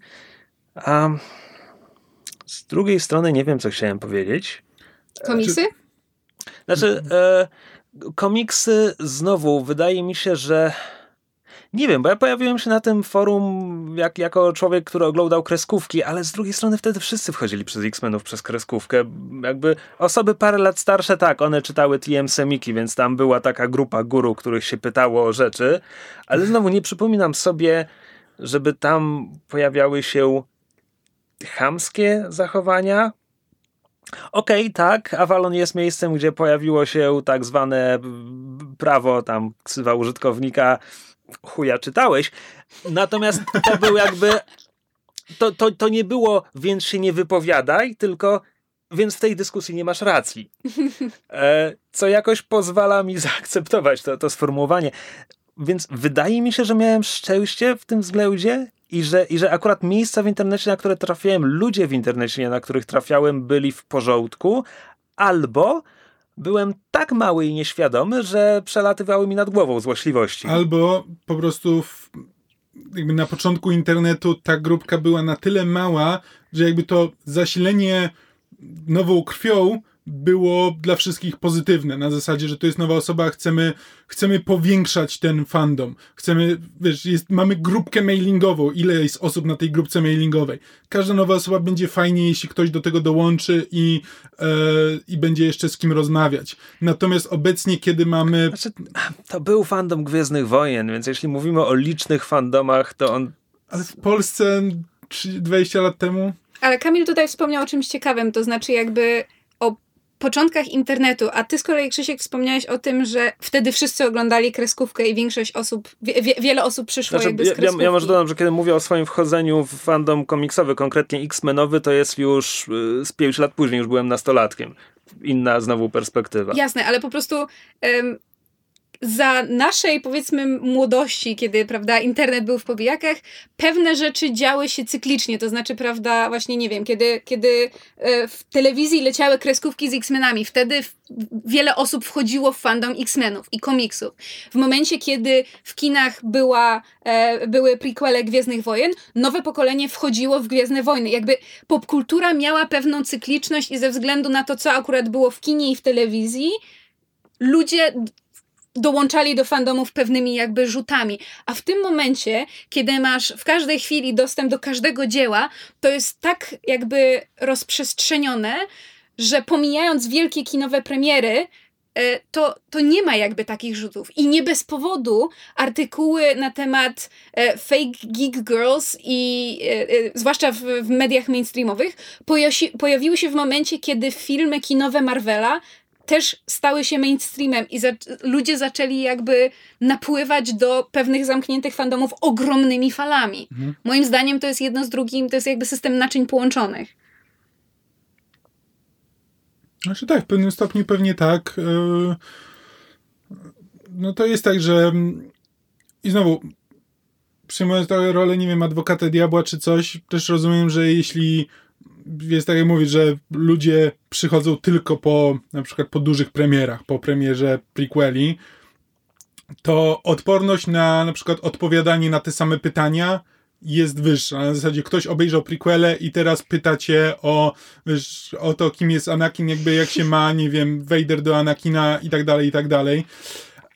A: Z drugiej strony nie wiem, co chciałem powiedzieć.
C: Komiksy?
A: Znaczy, e, komiksy znowu wydaje mi się, że nie wiem, bo ja pojawiłem się na tym forum jak, jako człowiek, który oglądał kreskówki, ale z drugiej strony wtedy wszyscy wchodzili przez X-Menów przez kreskówkę. Jakby osoby parę lat starsze, tak, one czytały TM Semiki, więc tam była taka grupa guru, których się pytało o rzeczy, ale znowu nie przypominam sobie, żeby tam pojawiały się chamskie zachowania. Okej, okay, tak, Avalon jest miejscem, gdzie pojawiło się tak zwane prawo, tam ksywa użytkownika, chuja czytałeś, natomiast to był jakby, to, to, to nie było, więc się nie wypowiadaj, tylko więc w tej dyskusji nie masz racji. E, co jakoś pozwala mi zaakceptować to, to sformułowanie. Więc wydaje mi się, że miałem szczęście w tym względzie i że, i że akurat miejsca w internecie, na które trafiałem, ludzie w internecie, na których trafiałem, byli w porządku, albo byłem tak mały i nieświadomy, że przelatywały mi nad głową złośliwości.
B: Albo po prostu w, jakby na początku internetu ta grupka była na tyle mała, że jakby to zasilenie nową krwią było dla wszystkich pozytywne, na zasadzie, że to jest nowa osoba, chcemy, chcemy powiększać ten fandom, chcemy, wiesz, jest, mamy grupkę mailingową, ile jest osób na tej grupce mailingowej. Każda nowa osoba będzie fajnie, jeśli ktoś do tego dołączy i, e, i będzie jeszcze z kim rozmawiać. Natomiast obecnie, kiedy mamy... Znaczy,
A: to był fandom Gwiezdnych Wojen, więc jeśli mówimy o licznych fandomach, to on...
B: Ale w Polsce 20 lat temu...
C: Ale Kamil tutaj wspomniał o czymś ciekawym, to znaczy jakby początkach internetu, a ty z kolei, Krzysiek, wspomniałeś o tym, że wtedy wszyscy oglądali kreskówkę i większość osób, wie, wiele osób przyszło znaczy, jakby z
A: kreskówki. Ja, ja może dodam, że kiedy mówię o swoim wchodzeniu w fandom komiksowy, konkretnie X-Menowy, to jest już y, z pięć lat później, już byłem nastolatkiem. Inna znowu perspektywa.
C: Jasne, ale po prostu... Um, za naszej, powiedzmy, młodości, kiedy, prawda, internet był w powijakach, pewne rzeczy działy się cyklicznie, to znaczy, prawda, właśnie, nie wiem, kiedy, kiedy e, w telewizji leciały kreskówki z X-Menami, wtedy wiele osób wchodziło w fandom X-Menów i komiksów. W momencie, kiedy w kinach była, e, były prequele Gwiezdnych Wojen, nowe pokolenie wchodziło w Gwiezdne Wojny. Jakby popkultura miała pewną cykliczność i ze względu na to, co akurat było w kinie i w telewizji, ludzie dołączali do fandomów pewnymi jakby rzutami. A w tym momencie, kiedy masz w każdej chwili dostęp do każdego dzieła, to jest tak jakby rozprzestrzenione, że pomijając wielkie kinowe premiery, e, to, to nie ma jakby takich rzutów. I nie bez powodu artykuły na temat e, fake geek girls i e, zwłaszcza w, w mediach mainstreamowych pojawiły się w momencie, kiedy filmy kinowe Marvela też stały się mainstreamem i za ludzie zaczęli jakby napływać do pewnych zamkniętych fandomów ogromnymi falami. Mhm. Moim zdaniem to jest jedno z drugim, to jest jakby system naczyń połączonych.
B: Znaczy tak, w pewnym stopniu pewnie tak. E, no to jest tak, że i znowu przyjmując tę rolę, nie wiem, adwokata diabła czy coś, też rozumiem, że jeśli jest tak jak mówić, że ludzie przychodzą tylko po na przykład po dużych premierach, po premierze prequeli, to odporność na na przykład odpowiadanie na te same pytania jest wyższa. Na zasadzie ktoś obejrzał prequele i teraz pyta cię o, wiesz, o to, kim jest Anakin, jakby jak się ma, nie wiem, Vader do Anakina i tak dalej, i tak dalej.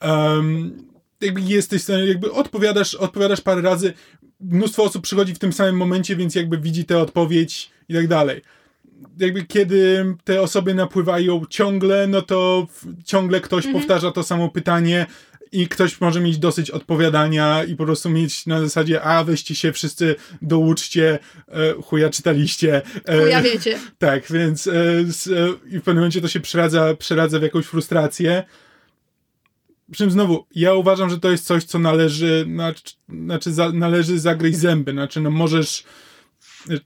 B: Um, jakby jesteś, jakby odpowiadasz, odpowiadasz parę razy, mnóstwo osób przychodzi w tym samym momencie, więc jakby widzi tę odpowiedź i tak dalej. Jakby kiedy te osoby napływają ciągle, no to ciągle ktoś mhm. powtarza to samo pytanie, i ktoś może mieć dosyć odpowiadania i po prostu mieć na zasadzie, a weźcie się wszyscy, douczcie, e, chuja czytaliście.
C: E, chuja wiecie.
B: Tak, więc e, z, e, i w pewnym momencie to się przeradza, przeradza w jakąś frustrację. Przy czym znowu, ja uważam, że to jest coś, co należy, znaczy za, należy zagryźć zęby, znaczy no możesz,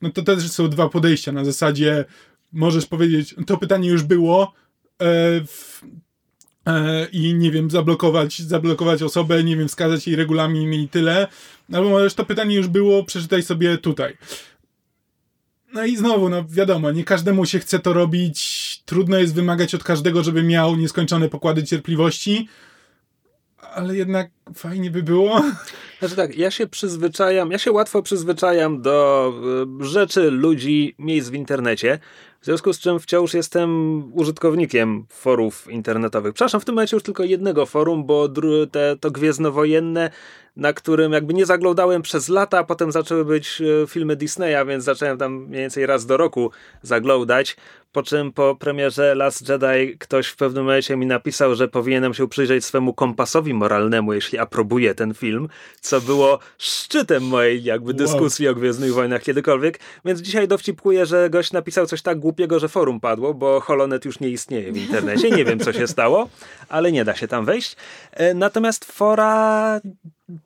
B: no to też są dwa podejścia, na zasadzie możesz powiedzieć, to pytanie już było, e, w, E, i nie wiem, zablokować, zablokować osobę, nie wiem, wskazać jej regulamin i tyle. Albo możesz to pytanie już było, przeczytaj sobie tutaj. No i znowu, no wiadomo, nie każdemu się chce to robić. Trudno jest wymagać od każdego, żeby miał nieskończone pokłady cierpliwości, ale jednak fajnie by było.
A: Znaczy tak, ja się przyzwyczajam, ja się łatwo przyzwyczajam do e, rzeczy, ludzi, miejsc w internecie. W związku z czym wciąż jestem użytkownikiem forów internetowych. Przepraszam, w tym momencie już tylko jednego forum, bo te, to gwiezdnowojenne, na którym jakby nie zaglądałem przez lata, a potem zaczęły być e, filmy Disneya, więc zacząłem tam mniej więcej raz do roku zaglądać. Po czym po premierze Last Jedi ktoś w pewnym momencie mi napisał, że powinienem się przyjrzeć swemu kompasowi moralnemu, jeśli aprobuję ten film, co było szczytem mojej jakby dyskusji wow. o Gwiezdnych Wojnach kiedykolwiek. Więc dzisiaj dowcipkuję, że gość napisał coś tak głupiego, że forum padło, bo Holonet już nie istnieje w internecie. Nie wiem, co się stało, ale nie da się tam wejść. E, natomiast fora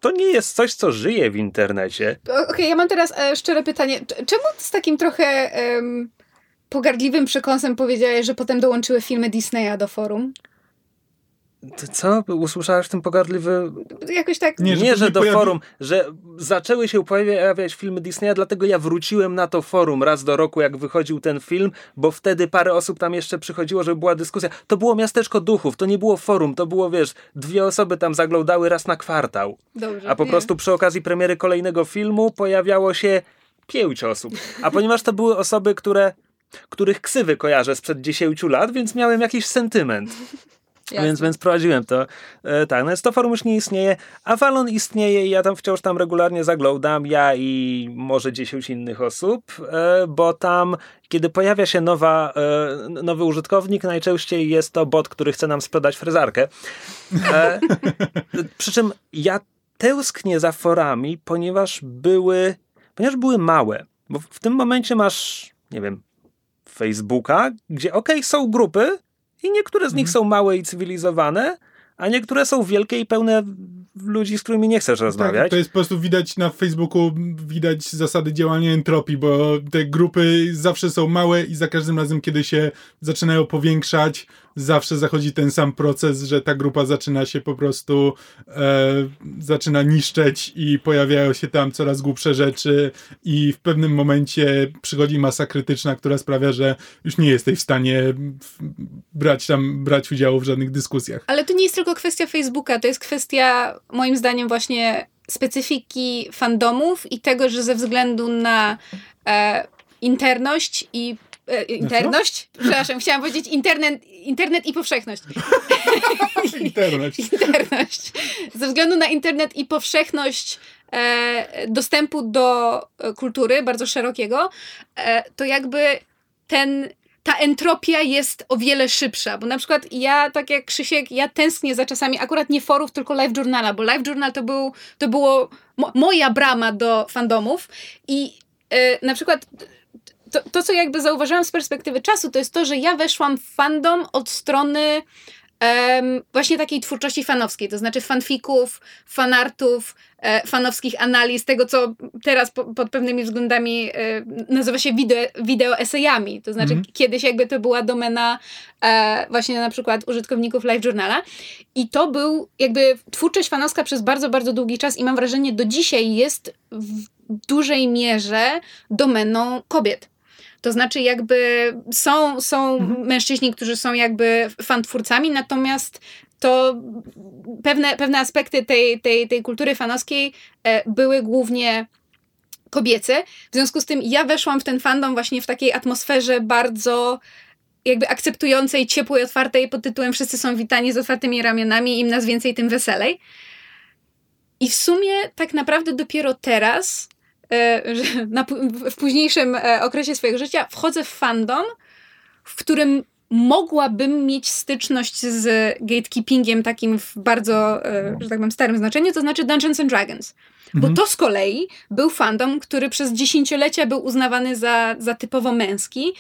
A: to nie jest coś, co żyje w internecie.
C: Okej, okay, ja mam teraz e, szczere pytanie. Czemu z takim trochę pogardliwym przekąsem powiedziałeś, że potem dołączyły filmy Disneya do forum?
A: Co? Usłyszałeś w tym pogardliwy...
C: Jakoś tak...
A: Nie, że, nie, że do pojawi... forum, że zaczęły się pojawiać filmy Disneya, dlatego ja wróciłem na to forum raz do roku, jak wychodził ten film, bo wtedy parę osób tam jeszcze przychodziło, żeby była dyskusja. To było Miasteczko Duchów, to nie było forum, to było, wiesz, dwie osoby tam zaglądały raz na kwartał.
C: Dobrze,
A: A po nie. prostu przy okazji premiery kolejnego filmu pojawiało się pięć osób. A ponieważ to były osoby, które których ksywy kojarzę sprzed 10 lat, więc miałem jakiś sentyment. Więc, więc prowadziłem to. E, tak, no to forum już nie istnieje. Avalon istnieje i ja tam wciąż tam regularnie zaglądam, ja i może 10 innych osób, e, bo tam, kiedy pojawia się nowa, e, nowy użytkownik, najczęściej jest to bot, który chce nam sprzedać frezarkę. E, przy czym ja tęsknię za forami, ponieważ były, ponieważ były małe. Bo w tym momencie masz, nie wiem, Facebooka, gdzie okej, okay, są grupy i niektóre z nich mhm. są małe i cywilizowane, a niektóre są wielkie i pełne ludzi, z którymi nie chcesz tak, rozmawiać. Tak,
B: to jest po prostu widać na Facebooku, widać zasady działania entropii, bo te grupy zawsze są małe i za każdym razem, kiedy się zaczynają powiększać, zawsze zachodzi ten sam proces, że ta grupa zaczyna się po prostu e, zaczyna niszczeć i pojawiają się tam coraz głupsze rzeczy i w pewnym momencie przychodzi masa krytyczna, która sprawia, że już nie jesteś w stanie brać tam, brać udziału w żadnych dyskusjach.
C: Ale to nie jest tylko kwestia Facebooka, to jest kwestia moim zdaniem właśnie specyfiki fandomów i tego, że ze względu na e, interność i e, interność? Przepraszam, chciałam powiedzieć internet, internet i powszechność.
B: interność.
C: interność. Ze względu na internet i powszechność e, dostępu do e, kultury bardzo szerokiego, e, to jakby ten ta entropia jest o wiele szybsza, bo na przykład ja, tak jak Krzysiek, ja tęsknię za czasami akurat nie forów, tylko live journala, bo live journal to, był, to było mo moja brama do fandomów i yy, na przykład to, to, co jakby zauważyłam z perspektywy czasu, to jest to, że ja weszłam w fandom od strony właśnie takiej twórczości fanowskiej, to znaczy fanfików, fanartów, e, fanowskich analiz, tego co teraz po, pod pewnymi względami e, nazywa się wideo, wideo esejami, to znaczy mm. kiedyś jakby to była domena e, właśnie na przykład użytkowników Live Journala i to był jakby twórczość fanowska przez bardzo, bardzo długi czas i mam wrażenie do dzisiaj jest w dużej mierze domeną kobiet. To znaczy, jakby są, są mhm. mężczyźni, którzy są jakby fantwórcami, natomiast to pewne, pewne aspekty tej, tej, tej kultury fanowskiej e, były głównie kobiece. W związku z tym ja weszłam w ten fandom właśnie w takiej atmosferze bardzo jakby akceptującej, ciepłej, otwartej pod tytułem wszyscy są witani z otwartymi ramionami, im nas więcej, tym weselej. I w sumie tak naprawdę dopiero teraz w późniejszym e, okresie swojego życia wchodzę w fandom, w którym mogłabym mieć styczność z gatekeepingiem takim w bardzo, e, że tak powiem, starym znaczeniu, to znaczy Dungeons and Dragons. Bo mhm. to z kolei był fandom, który przez dziesięciolecia był uznawany za, za typowo męski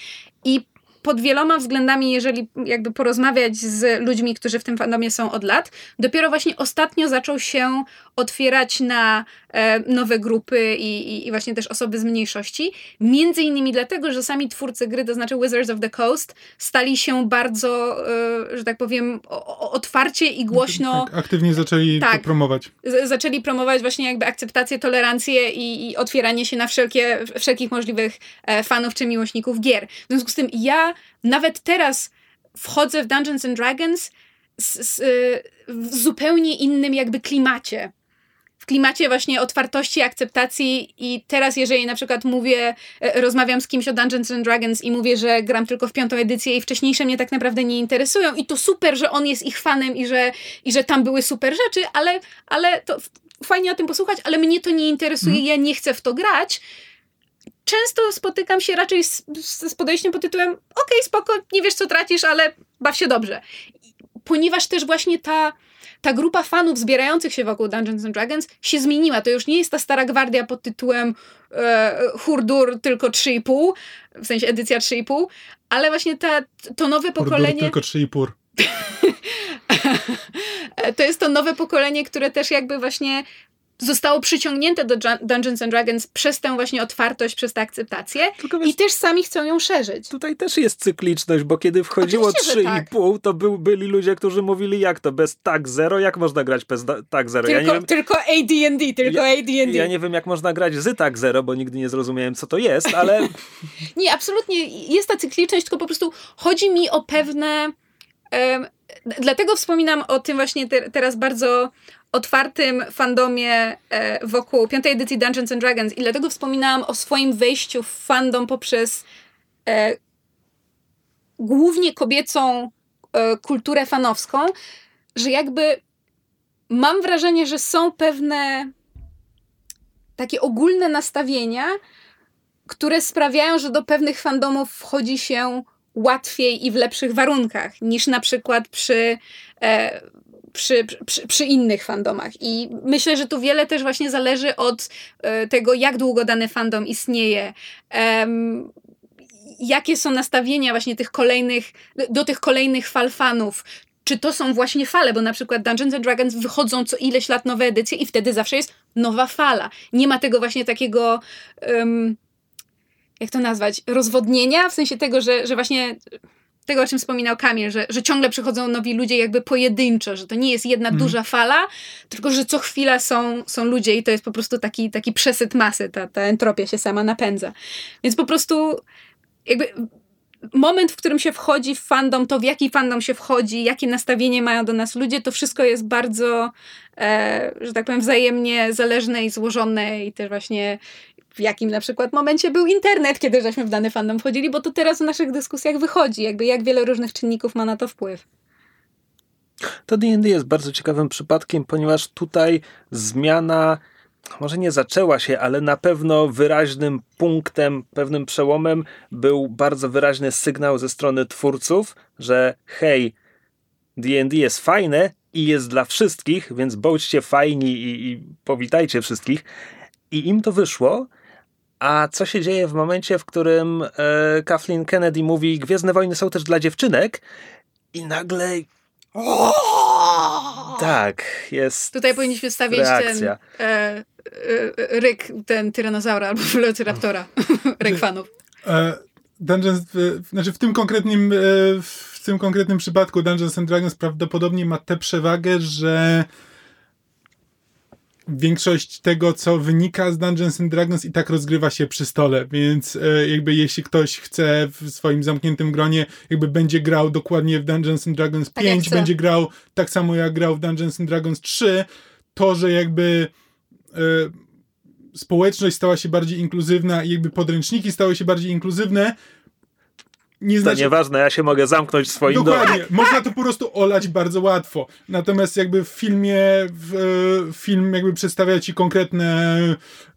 C: i pod wieloma względami, jeżeli jakby porozmawiać z ludźmi, którzy w tym fandomie są od lat, dopiero właśnie ostatnio zaczął się otwierać na e, nowe grupy i, i, właśnie też osoby z mniejszości. Między innymi dlatego, że sami twórcy gry, to znaczy Wizards of the Coast, stali się bardzo, e, że tak powiem, o, otwarcie i głośno.
B: Tak, aktywnie zaczęli tak, promować.
C: Z, zaczęli promować właśnie jakby akceptację, tolerancję i, i otwieranie się na wszelkie, wszelkich możliwych e, fanów czy miłośników gier. W związku z tym ja nawet teraz wchodzę w Dungeons and Dragons z, z, w zupełnie innym jakby klimacie w klimacie właśnie otwartości, akceptacji i teraz jeżeli na przykład mówię, e, rozmawiam z kimś o Dungeons and Dragons i mówię, że gram tylko w piątą edycję i wcześniejsze mnie tak naprawdę nie interesują i to super, że on jest ich fanem i że, i że tam były super rzeczy, ale, ale to fajnie o tym posłuchać, ale mnie to nie interesuje, mm. ja nie chcę w to grać, często spotykam się raczej z, z podejściem pod tytułem okej, okay, spoko, nie wiesz co tracisz, ale baw się dobrze. Ponieważ też właśnie ta, ta grupa fanów zbierających się wokół Dungeons and Dragons się zmieniła. To już nie jest ta stara gwardia pod tytułem e, Hurdur tylko 3,5, w sensie edycja 3,5, ale właśnie ta, to nowe pokolenie...
B: Hurdur tylko 3,5.
C: to jest to nowe pokolenie, które też jakby właśnie zostało przyciągnięte do Dungeons and Dragons przez tę właśnie otwartość, przez tę akceptację wiesz, i też sami chcą ją szerzyć.
A: Tutaj też jest cykliczność, bo kiedy wchodziło 3,5, tak. to był, byli ludzie, którzy mówili jak to, bez tag zero, jak można grać bez tag zero?
C: Tylko,
A: ja wiem,
C: tylko AD&D, tylko
A: ja,
C: AD&D.
A: Ja nie wiem jak można grać z tag zero, bo nigdy nie zrozumiałem co to jest, ale...
C: nie, absolutnie jest ta cykliczność, tylko po prostu chodzi mi o pewne... Dlatego wspominam o tym właśnie te, teraz bardzo otwartym fandomie e, wokół piątej edycji Dungeons and Dragons i dlatego wspominałam o swoim wejściu w fandom poprzez e, głównie kobiecą e, kulturę fanowską, że jakby mam wrażenie, że są pewne takie ogólne nastawienia, które sprawiają, że do pewnych fandomów wchodzi się łatwiej i w lepszych warunkach niż na przykład przy e, przy, przy, przy, innych fandomach. I myślę, że tu wiele też właśnie zależy od e, tego, jak długo dany fandom istnieje. Um, jakie są nastawienia właśnie tych kolejnych, do tych kolejnych fal fanów, czy to są właśnie fale, bo na przykład Dungeons and Dragons wychodzą co ileś lat nowe edycje i wtedy zawsze jest nowa fala. Nie ma tego właśnie takiego, um, jak to nazwać, rozwodnienia, w sensie tego, że, że właśnie tego, o czym wspominał Kamil, że, że ciągle przychodzą nowi ludzie jakby pojedynczo, że to nie jest jedna duża fala, tylko że co chwila są, są ludzie i to jest po prostu taki, taki przesyt masy, ta, ta entropia się sama napędza. Więc po prostu jakby moment, w którym się wchodzi w fandom, to w jaki fandom się wchodzi, jakie nastawienie mają do nas ludzie, to wszystko jest bardzo, e, że tak powiem, wzajemnie zależne i złożone i też właśnie w jakim na przykład momencie był internet, kiedy żeśmy w dany fandom wchodzili, bo to teraz w naszych dyskusjach wychodzi, jakby jak wiele różnych czynników ma na to wpływ.
A: To D&D jest bardzo ciekawym przypadkiem, ponieważ tutaj zmiana może nie zaczęła się, ale na pewno wyraźnym punktem, pewnym przełomem był bardzo wyraźny sygnał ze strony twórców, że hej, D&D jest fajne i jest dla wszystkich, więc bądźcie fajni i, i powitajcie wszystkich. I im to wyszło, a co się dzieje w momencie, w którym e, Kathleen Kennedy mówi Gwiezdne Wojny są też dla dziewczynek i nagle... Tak, jest
C: Tutaj powinniśmy stawić
A: reakcja.
C: ten e, ryk, ten tyranozaura albo velociraptora, ryk fanów.
B: E, Dungeons, e, znaczy w tym konkretnym e, w tym konkretnym przypadku Dungeons and Dragons prawdopodobnie ma tę przewagę, że większość tego, co wynika z Dungeons and Dragons i tak rozgrywa się przy stole, więc e, jakby jeśli ktoś chce w swoim zamkniętym gronie, jakby będzie grał dokładnie w Dungeons and Dragons
C: Tak jak
B: 5,
C: chce.
B: będzie grał tak samo jak grał w Dungeons and Dragons 3, to, że jakby e, społeczność stała się bardziej inkluzywna i jakby podręczniki stały się bardziej inkluzywne, nie
A: To
B: znaczy...
A: nieważne, ja się mogę zamknąć w swoim domu.
B: Dokładnie, można to po prostu olać bardzo łatwo. Natomiast jakby w filmie w, e, film jakby przedstawia ci konkretne,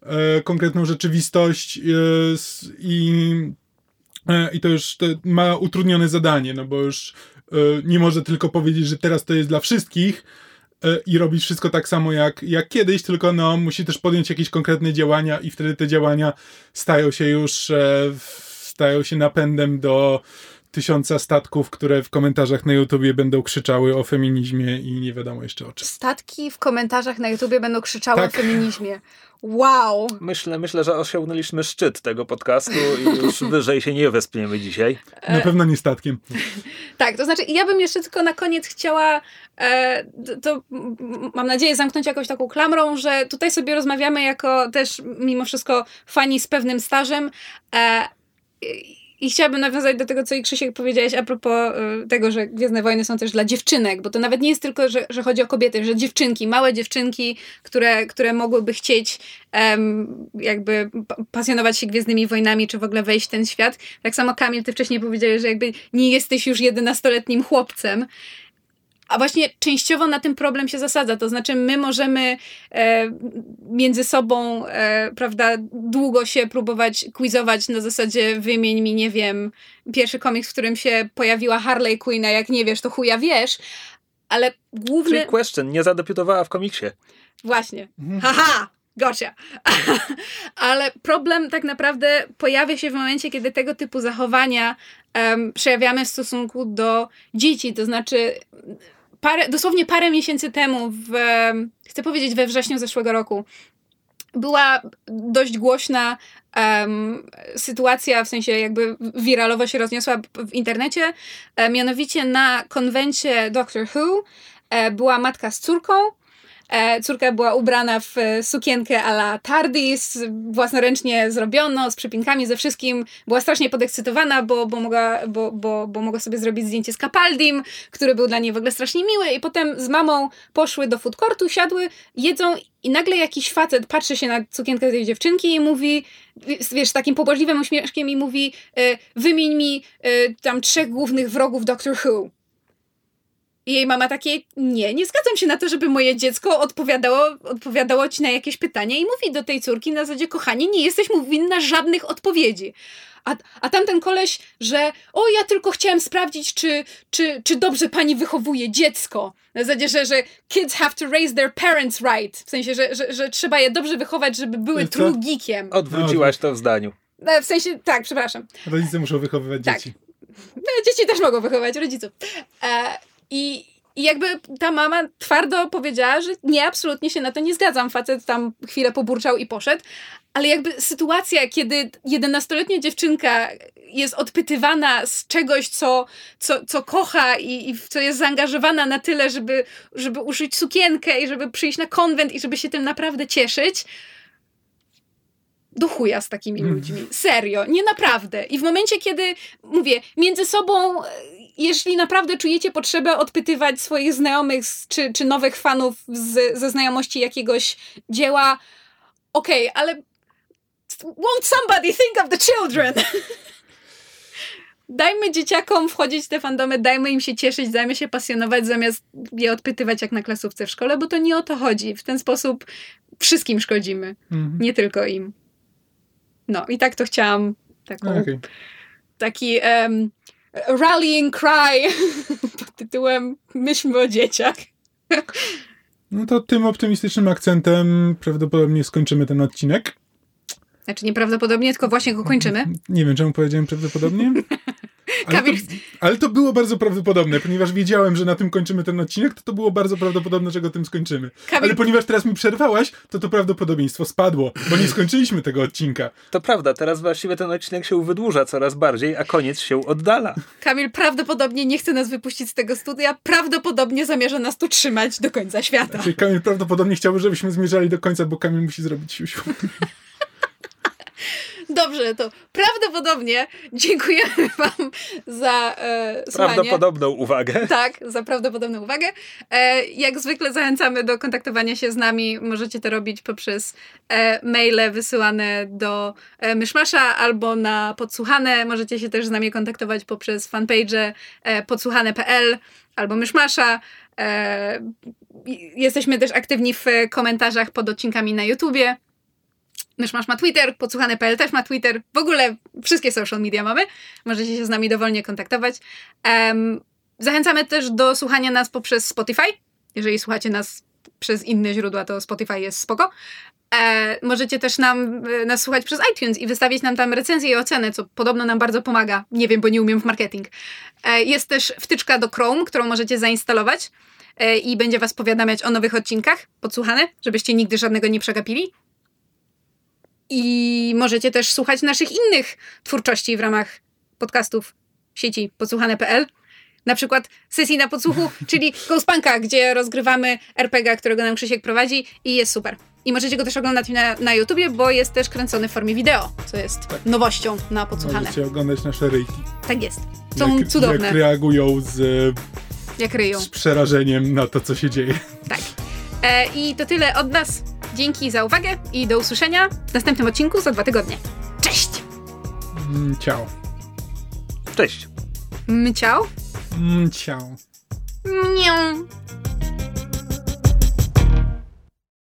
B: e, konkretną rzeczywistość i, i to już ma utrudnione zadanie, no bo już nie może tylko powiedzieć, że teraz to jest dla wszystkich i robić wszystko tak samo jak, jak kiedyś, tylko no musi też podjąć jakieś konkretne działania i wtedy te działania stają się już e, stają się napędem do tysiąca statków, które w komentarzach na YouTubie będą krzyczały o feminizmie i nie wiadomo jeszcze o czym.
C: Statki w komentarzach na YouTubie będą krzyczały
B: Tak.
C: o feminizmie. Wow!
A: Myślę, myślę, że osiągnęliśmy szczyt tego podcastu i już wyżej się nie wespniemy dzisiaj.
B: Na pewno nie statkiem.
C: Tak, to znaczy ja bym jeszcze tylko na koniec chciała e, to, mam nadzieję zamknąć jakąś taką klamrą, że tutaj sobie rozmawiamy jako też mimo wszystko fani z pewnym stażem e, i- chciałabym nawiązać do tego, co i Krzysiek powiedziałeś a propos e, tego, że Gwiezdne Wojny są też dla dziewczynek, bo to nawet nie jest tylko, że, że chodzi o kobiety, że dziewczynki, małe dziewczynki, które, które mogłyby chcieć em, jakby pa- pasjonować się Gwiezdnymi Wojnami, czy w ogóle wejść w ten świat. Tak samo Kamil, ty wcześniej powiedziałeś, że jakby nie jesteś już 11-letnim chłopcem. A właśnie częściowo na tym problem się zasadza. To znaczy, my możemy e, między sobą, e, prawda, długo się próbować quizować na zasadzie wymień mi, nie wiem, pierwszy komiks, w którym się pojawiła Harley Quinn, a jak nie wiesz, to chuja wiesz. Ale główny.
A: Czyli question, nie zadebiutowała w komiksie.
C: Właśnie. Haha! Gotcha. Ale problem tak naprawdę pojawia się w momencie, kiedy tego typu zachowania em, przejawiamy w stosunku do dzieci. To znaczy, parę, dosłownie parę miesięcy temu, w, chcę powiedzieć we wrześniu zeszłego roku, była dość głośna em, sytuacja, w sensie jakby wiralowo się rozniosła w internecie. E, mianowicie na konwencie Doctor Who e, była matka z córką. E, córka była ubrana w e, sukienkę a la TARDIS, własnoręcznie zrobiono, z przypinkami, ze wszystkim. Była strasznie podekscytowana, bo, bo, mogła, bo, bo, bo mogła sobie zrobić zdjęcie z Capaldim, który był dla niej w ogóle strasznie miły. I potem z mamą poszły do food courtu, siadły, jedzą i nagle jakiś facet patrzy się na sukienkę tej dziewczynki i mówi, wiesz, takim pobłażliwym uśmieszkiem i mówi e, wymień mi tam trzech głównych wrogów Doctor Who. I jej mama takie, nie, nie zgadzam się na to, żeby moje dziecko odpowiadało, odpowiadało ci na jakieś pytanie i mówi do tej córki na zasadzie, kochanie, nie jesteś mu winna żadnych odpowiedzi. A, a tamten koleś, że o, ja tylko chciałem sprawdzić, czy, czy, czy dobrze pani wychowuje dziecko. Na zasadzie, że, że kids have to raise their parents right. W sensie, że, że, że trzeba je dobrze wychować, żeby były
B: Co?
C: true geekiem.
A: Odwróciłaś to w zdaniu.
C: No, w sensie, tak, przepraszam.
B: Rodzice muszą wychowywać
C: Tak.
B: dzieci.
C: No, dzieci też mogą wychowywać rodziców. E, i, I jakby ta mama twardo powiedziała, że nie, absolutnie się na to nie zgadzam. Facet tam chwilę poburczał i poszedł. Ale jakby sytuacja, kiedy 11-letnia dziewczynka jest odpytywana z czegoś, co, co, co kocha i, i w co jest zaangażowana na tyle, żeby, żeby uszyć sukienkę i żeby przyjść na konwent i żeby się tym naprawdę cieszyć, do chuja z takimi
B: Mm.
C: ludźmi. Serio, nie naprawdę. I w momencie, kiedy, mówię, między sobą, jeśli naprawdę czujecie potrzebę odpytywać swoich znajomych czy, czy nowych fanów z, ze znajomości jakiegoś dzieła, okej, ale won't somebody think of the children? Dajmy dzieciakom wchodzić w te fandomy, dajmy im się cieszyć, dajmy się pasjonować, zamiast je odpytywać jak na klasówce w szkole, bo to nie o to chodzi. W ten sposób wszystkim szkodzimy,
B: Mhm.
C: nie tylko im. No i tak to chciałam taką,
B: Okej.
C: taki em, rallying cry pod tytułem Myślmy o dzieciach.
B: No to tym optymistycznym akcentem prawdopodobnie skończymy ten odcinek.
C: Znaczy nieprawdopodobnie, tylko właśnie go kończymy.
B: Nie wiem, czemu powiedziałem prawdopodobnie. Ale to, ale to było bardzo prawdopodobne, ponieważ wiedziałem, że na tym kończymy ten odcinek, to to było bardzo prawdopodobne, że go tym skończymy.
C: Kamil-
B: Ale ponieważ teraz mi przerwałaś, to to prawdopodobieństwo spadło, bo nie skończyliśmy tego odcinka.
A: To prawda, teraz właściwie ten odcinek się wydłuża coraz bardziej, a koniec się oddala.
C: Kamil prawdopodobnie nie chce nas wypuścić z tego studia, prawdopodobnie zamierza nas tu trzymać do końca świata.
B: Czyli Kamil prawdopodobnie chciałby, żebyśmy zmierzali do końca, bo Kamil musi zrobić siusiu.
C: Dobrze, to prawdopodobnie dziękujemy Wam za e, słuchanie.
A: Prawdopodobną uwagę.
C: Tak, za prawdopodobną uwagę. E, jak zwykle zachęcamy do kontaktowania się z nami. Możecie to robić poprzez e, maile wysyłane do e, Myszmasza albo na Podsłuchane. Możecie się też z nami kontaktować poprzez fanpage e, podsłuchane.pl albo Myszmasza. E, jesteśmy też aktywni w komentarzach pod odcinkami na YouTubie. Myszmasz ma Twitter, podsłuchane.pl też ma Twitter. W ogóle wszystkie social media mamy. Możecie się z nami dowolnie kontaktować. Em, Zachęcamy też do słuchania nas poprzez Spotify. Jeżeli słuchacie nas przez inne źródła, to Spotify jest spoko. E, możecie też nam, e, nas słuchać przez iTunes i wystawić nam tam recenzję i ocenę, co podobno nam bardzo pomaga. Nie wiem, bo nie umiem w marketing. E, jest też wtyczka do Chrome, którą możecie zainstalować e, i będzie was powiadamiać o nowych odcinkach podsłuchane, żebyście nigdy żadnego nie przegapili. I możecie też słuchać naszych innych twórczości w ramach podcastów sieci podsłuchane.pl. Na przykład sesji na podsłuchu, czyli Ghostpunka, gdzie rozgrywamy RPG, którego nam Krzysiek prowadzi i jest super. I możecie go też oglądać na, na YouTubie, bo jest też kręcony w formie wideo, co jest nowością na podsłuchane.
B: Możecie oglądać nasze ryjki.
C: Tak jest. Są
B: jak,
C: cudowne,
B: Jak reagują z,
C: jak ryją.
B: z przerażeniem na to, co się dzieje.
C: Tak. E, I to tyle od nas. Dzięki za uwagę i do usłyszenia w następnym odcinku za dwa tygodnie. Cześć!
B: Ciao.
A: Cześć.
C: Mciał?
B: Ciao.
C: Miau.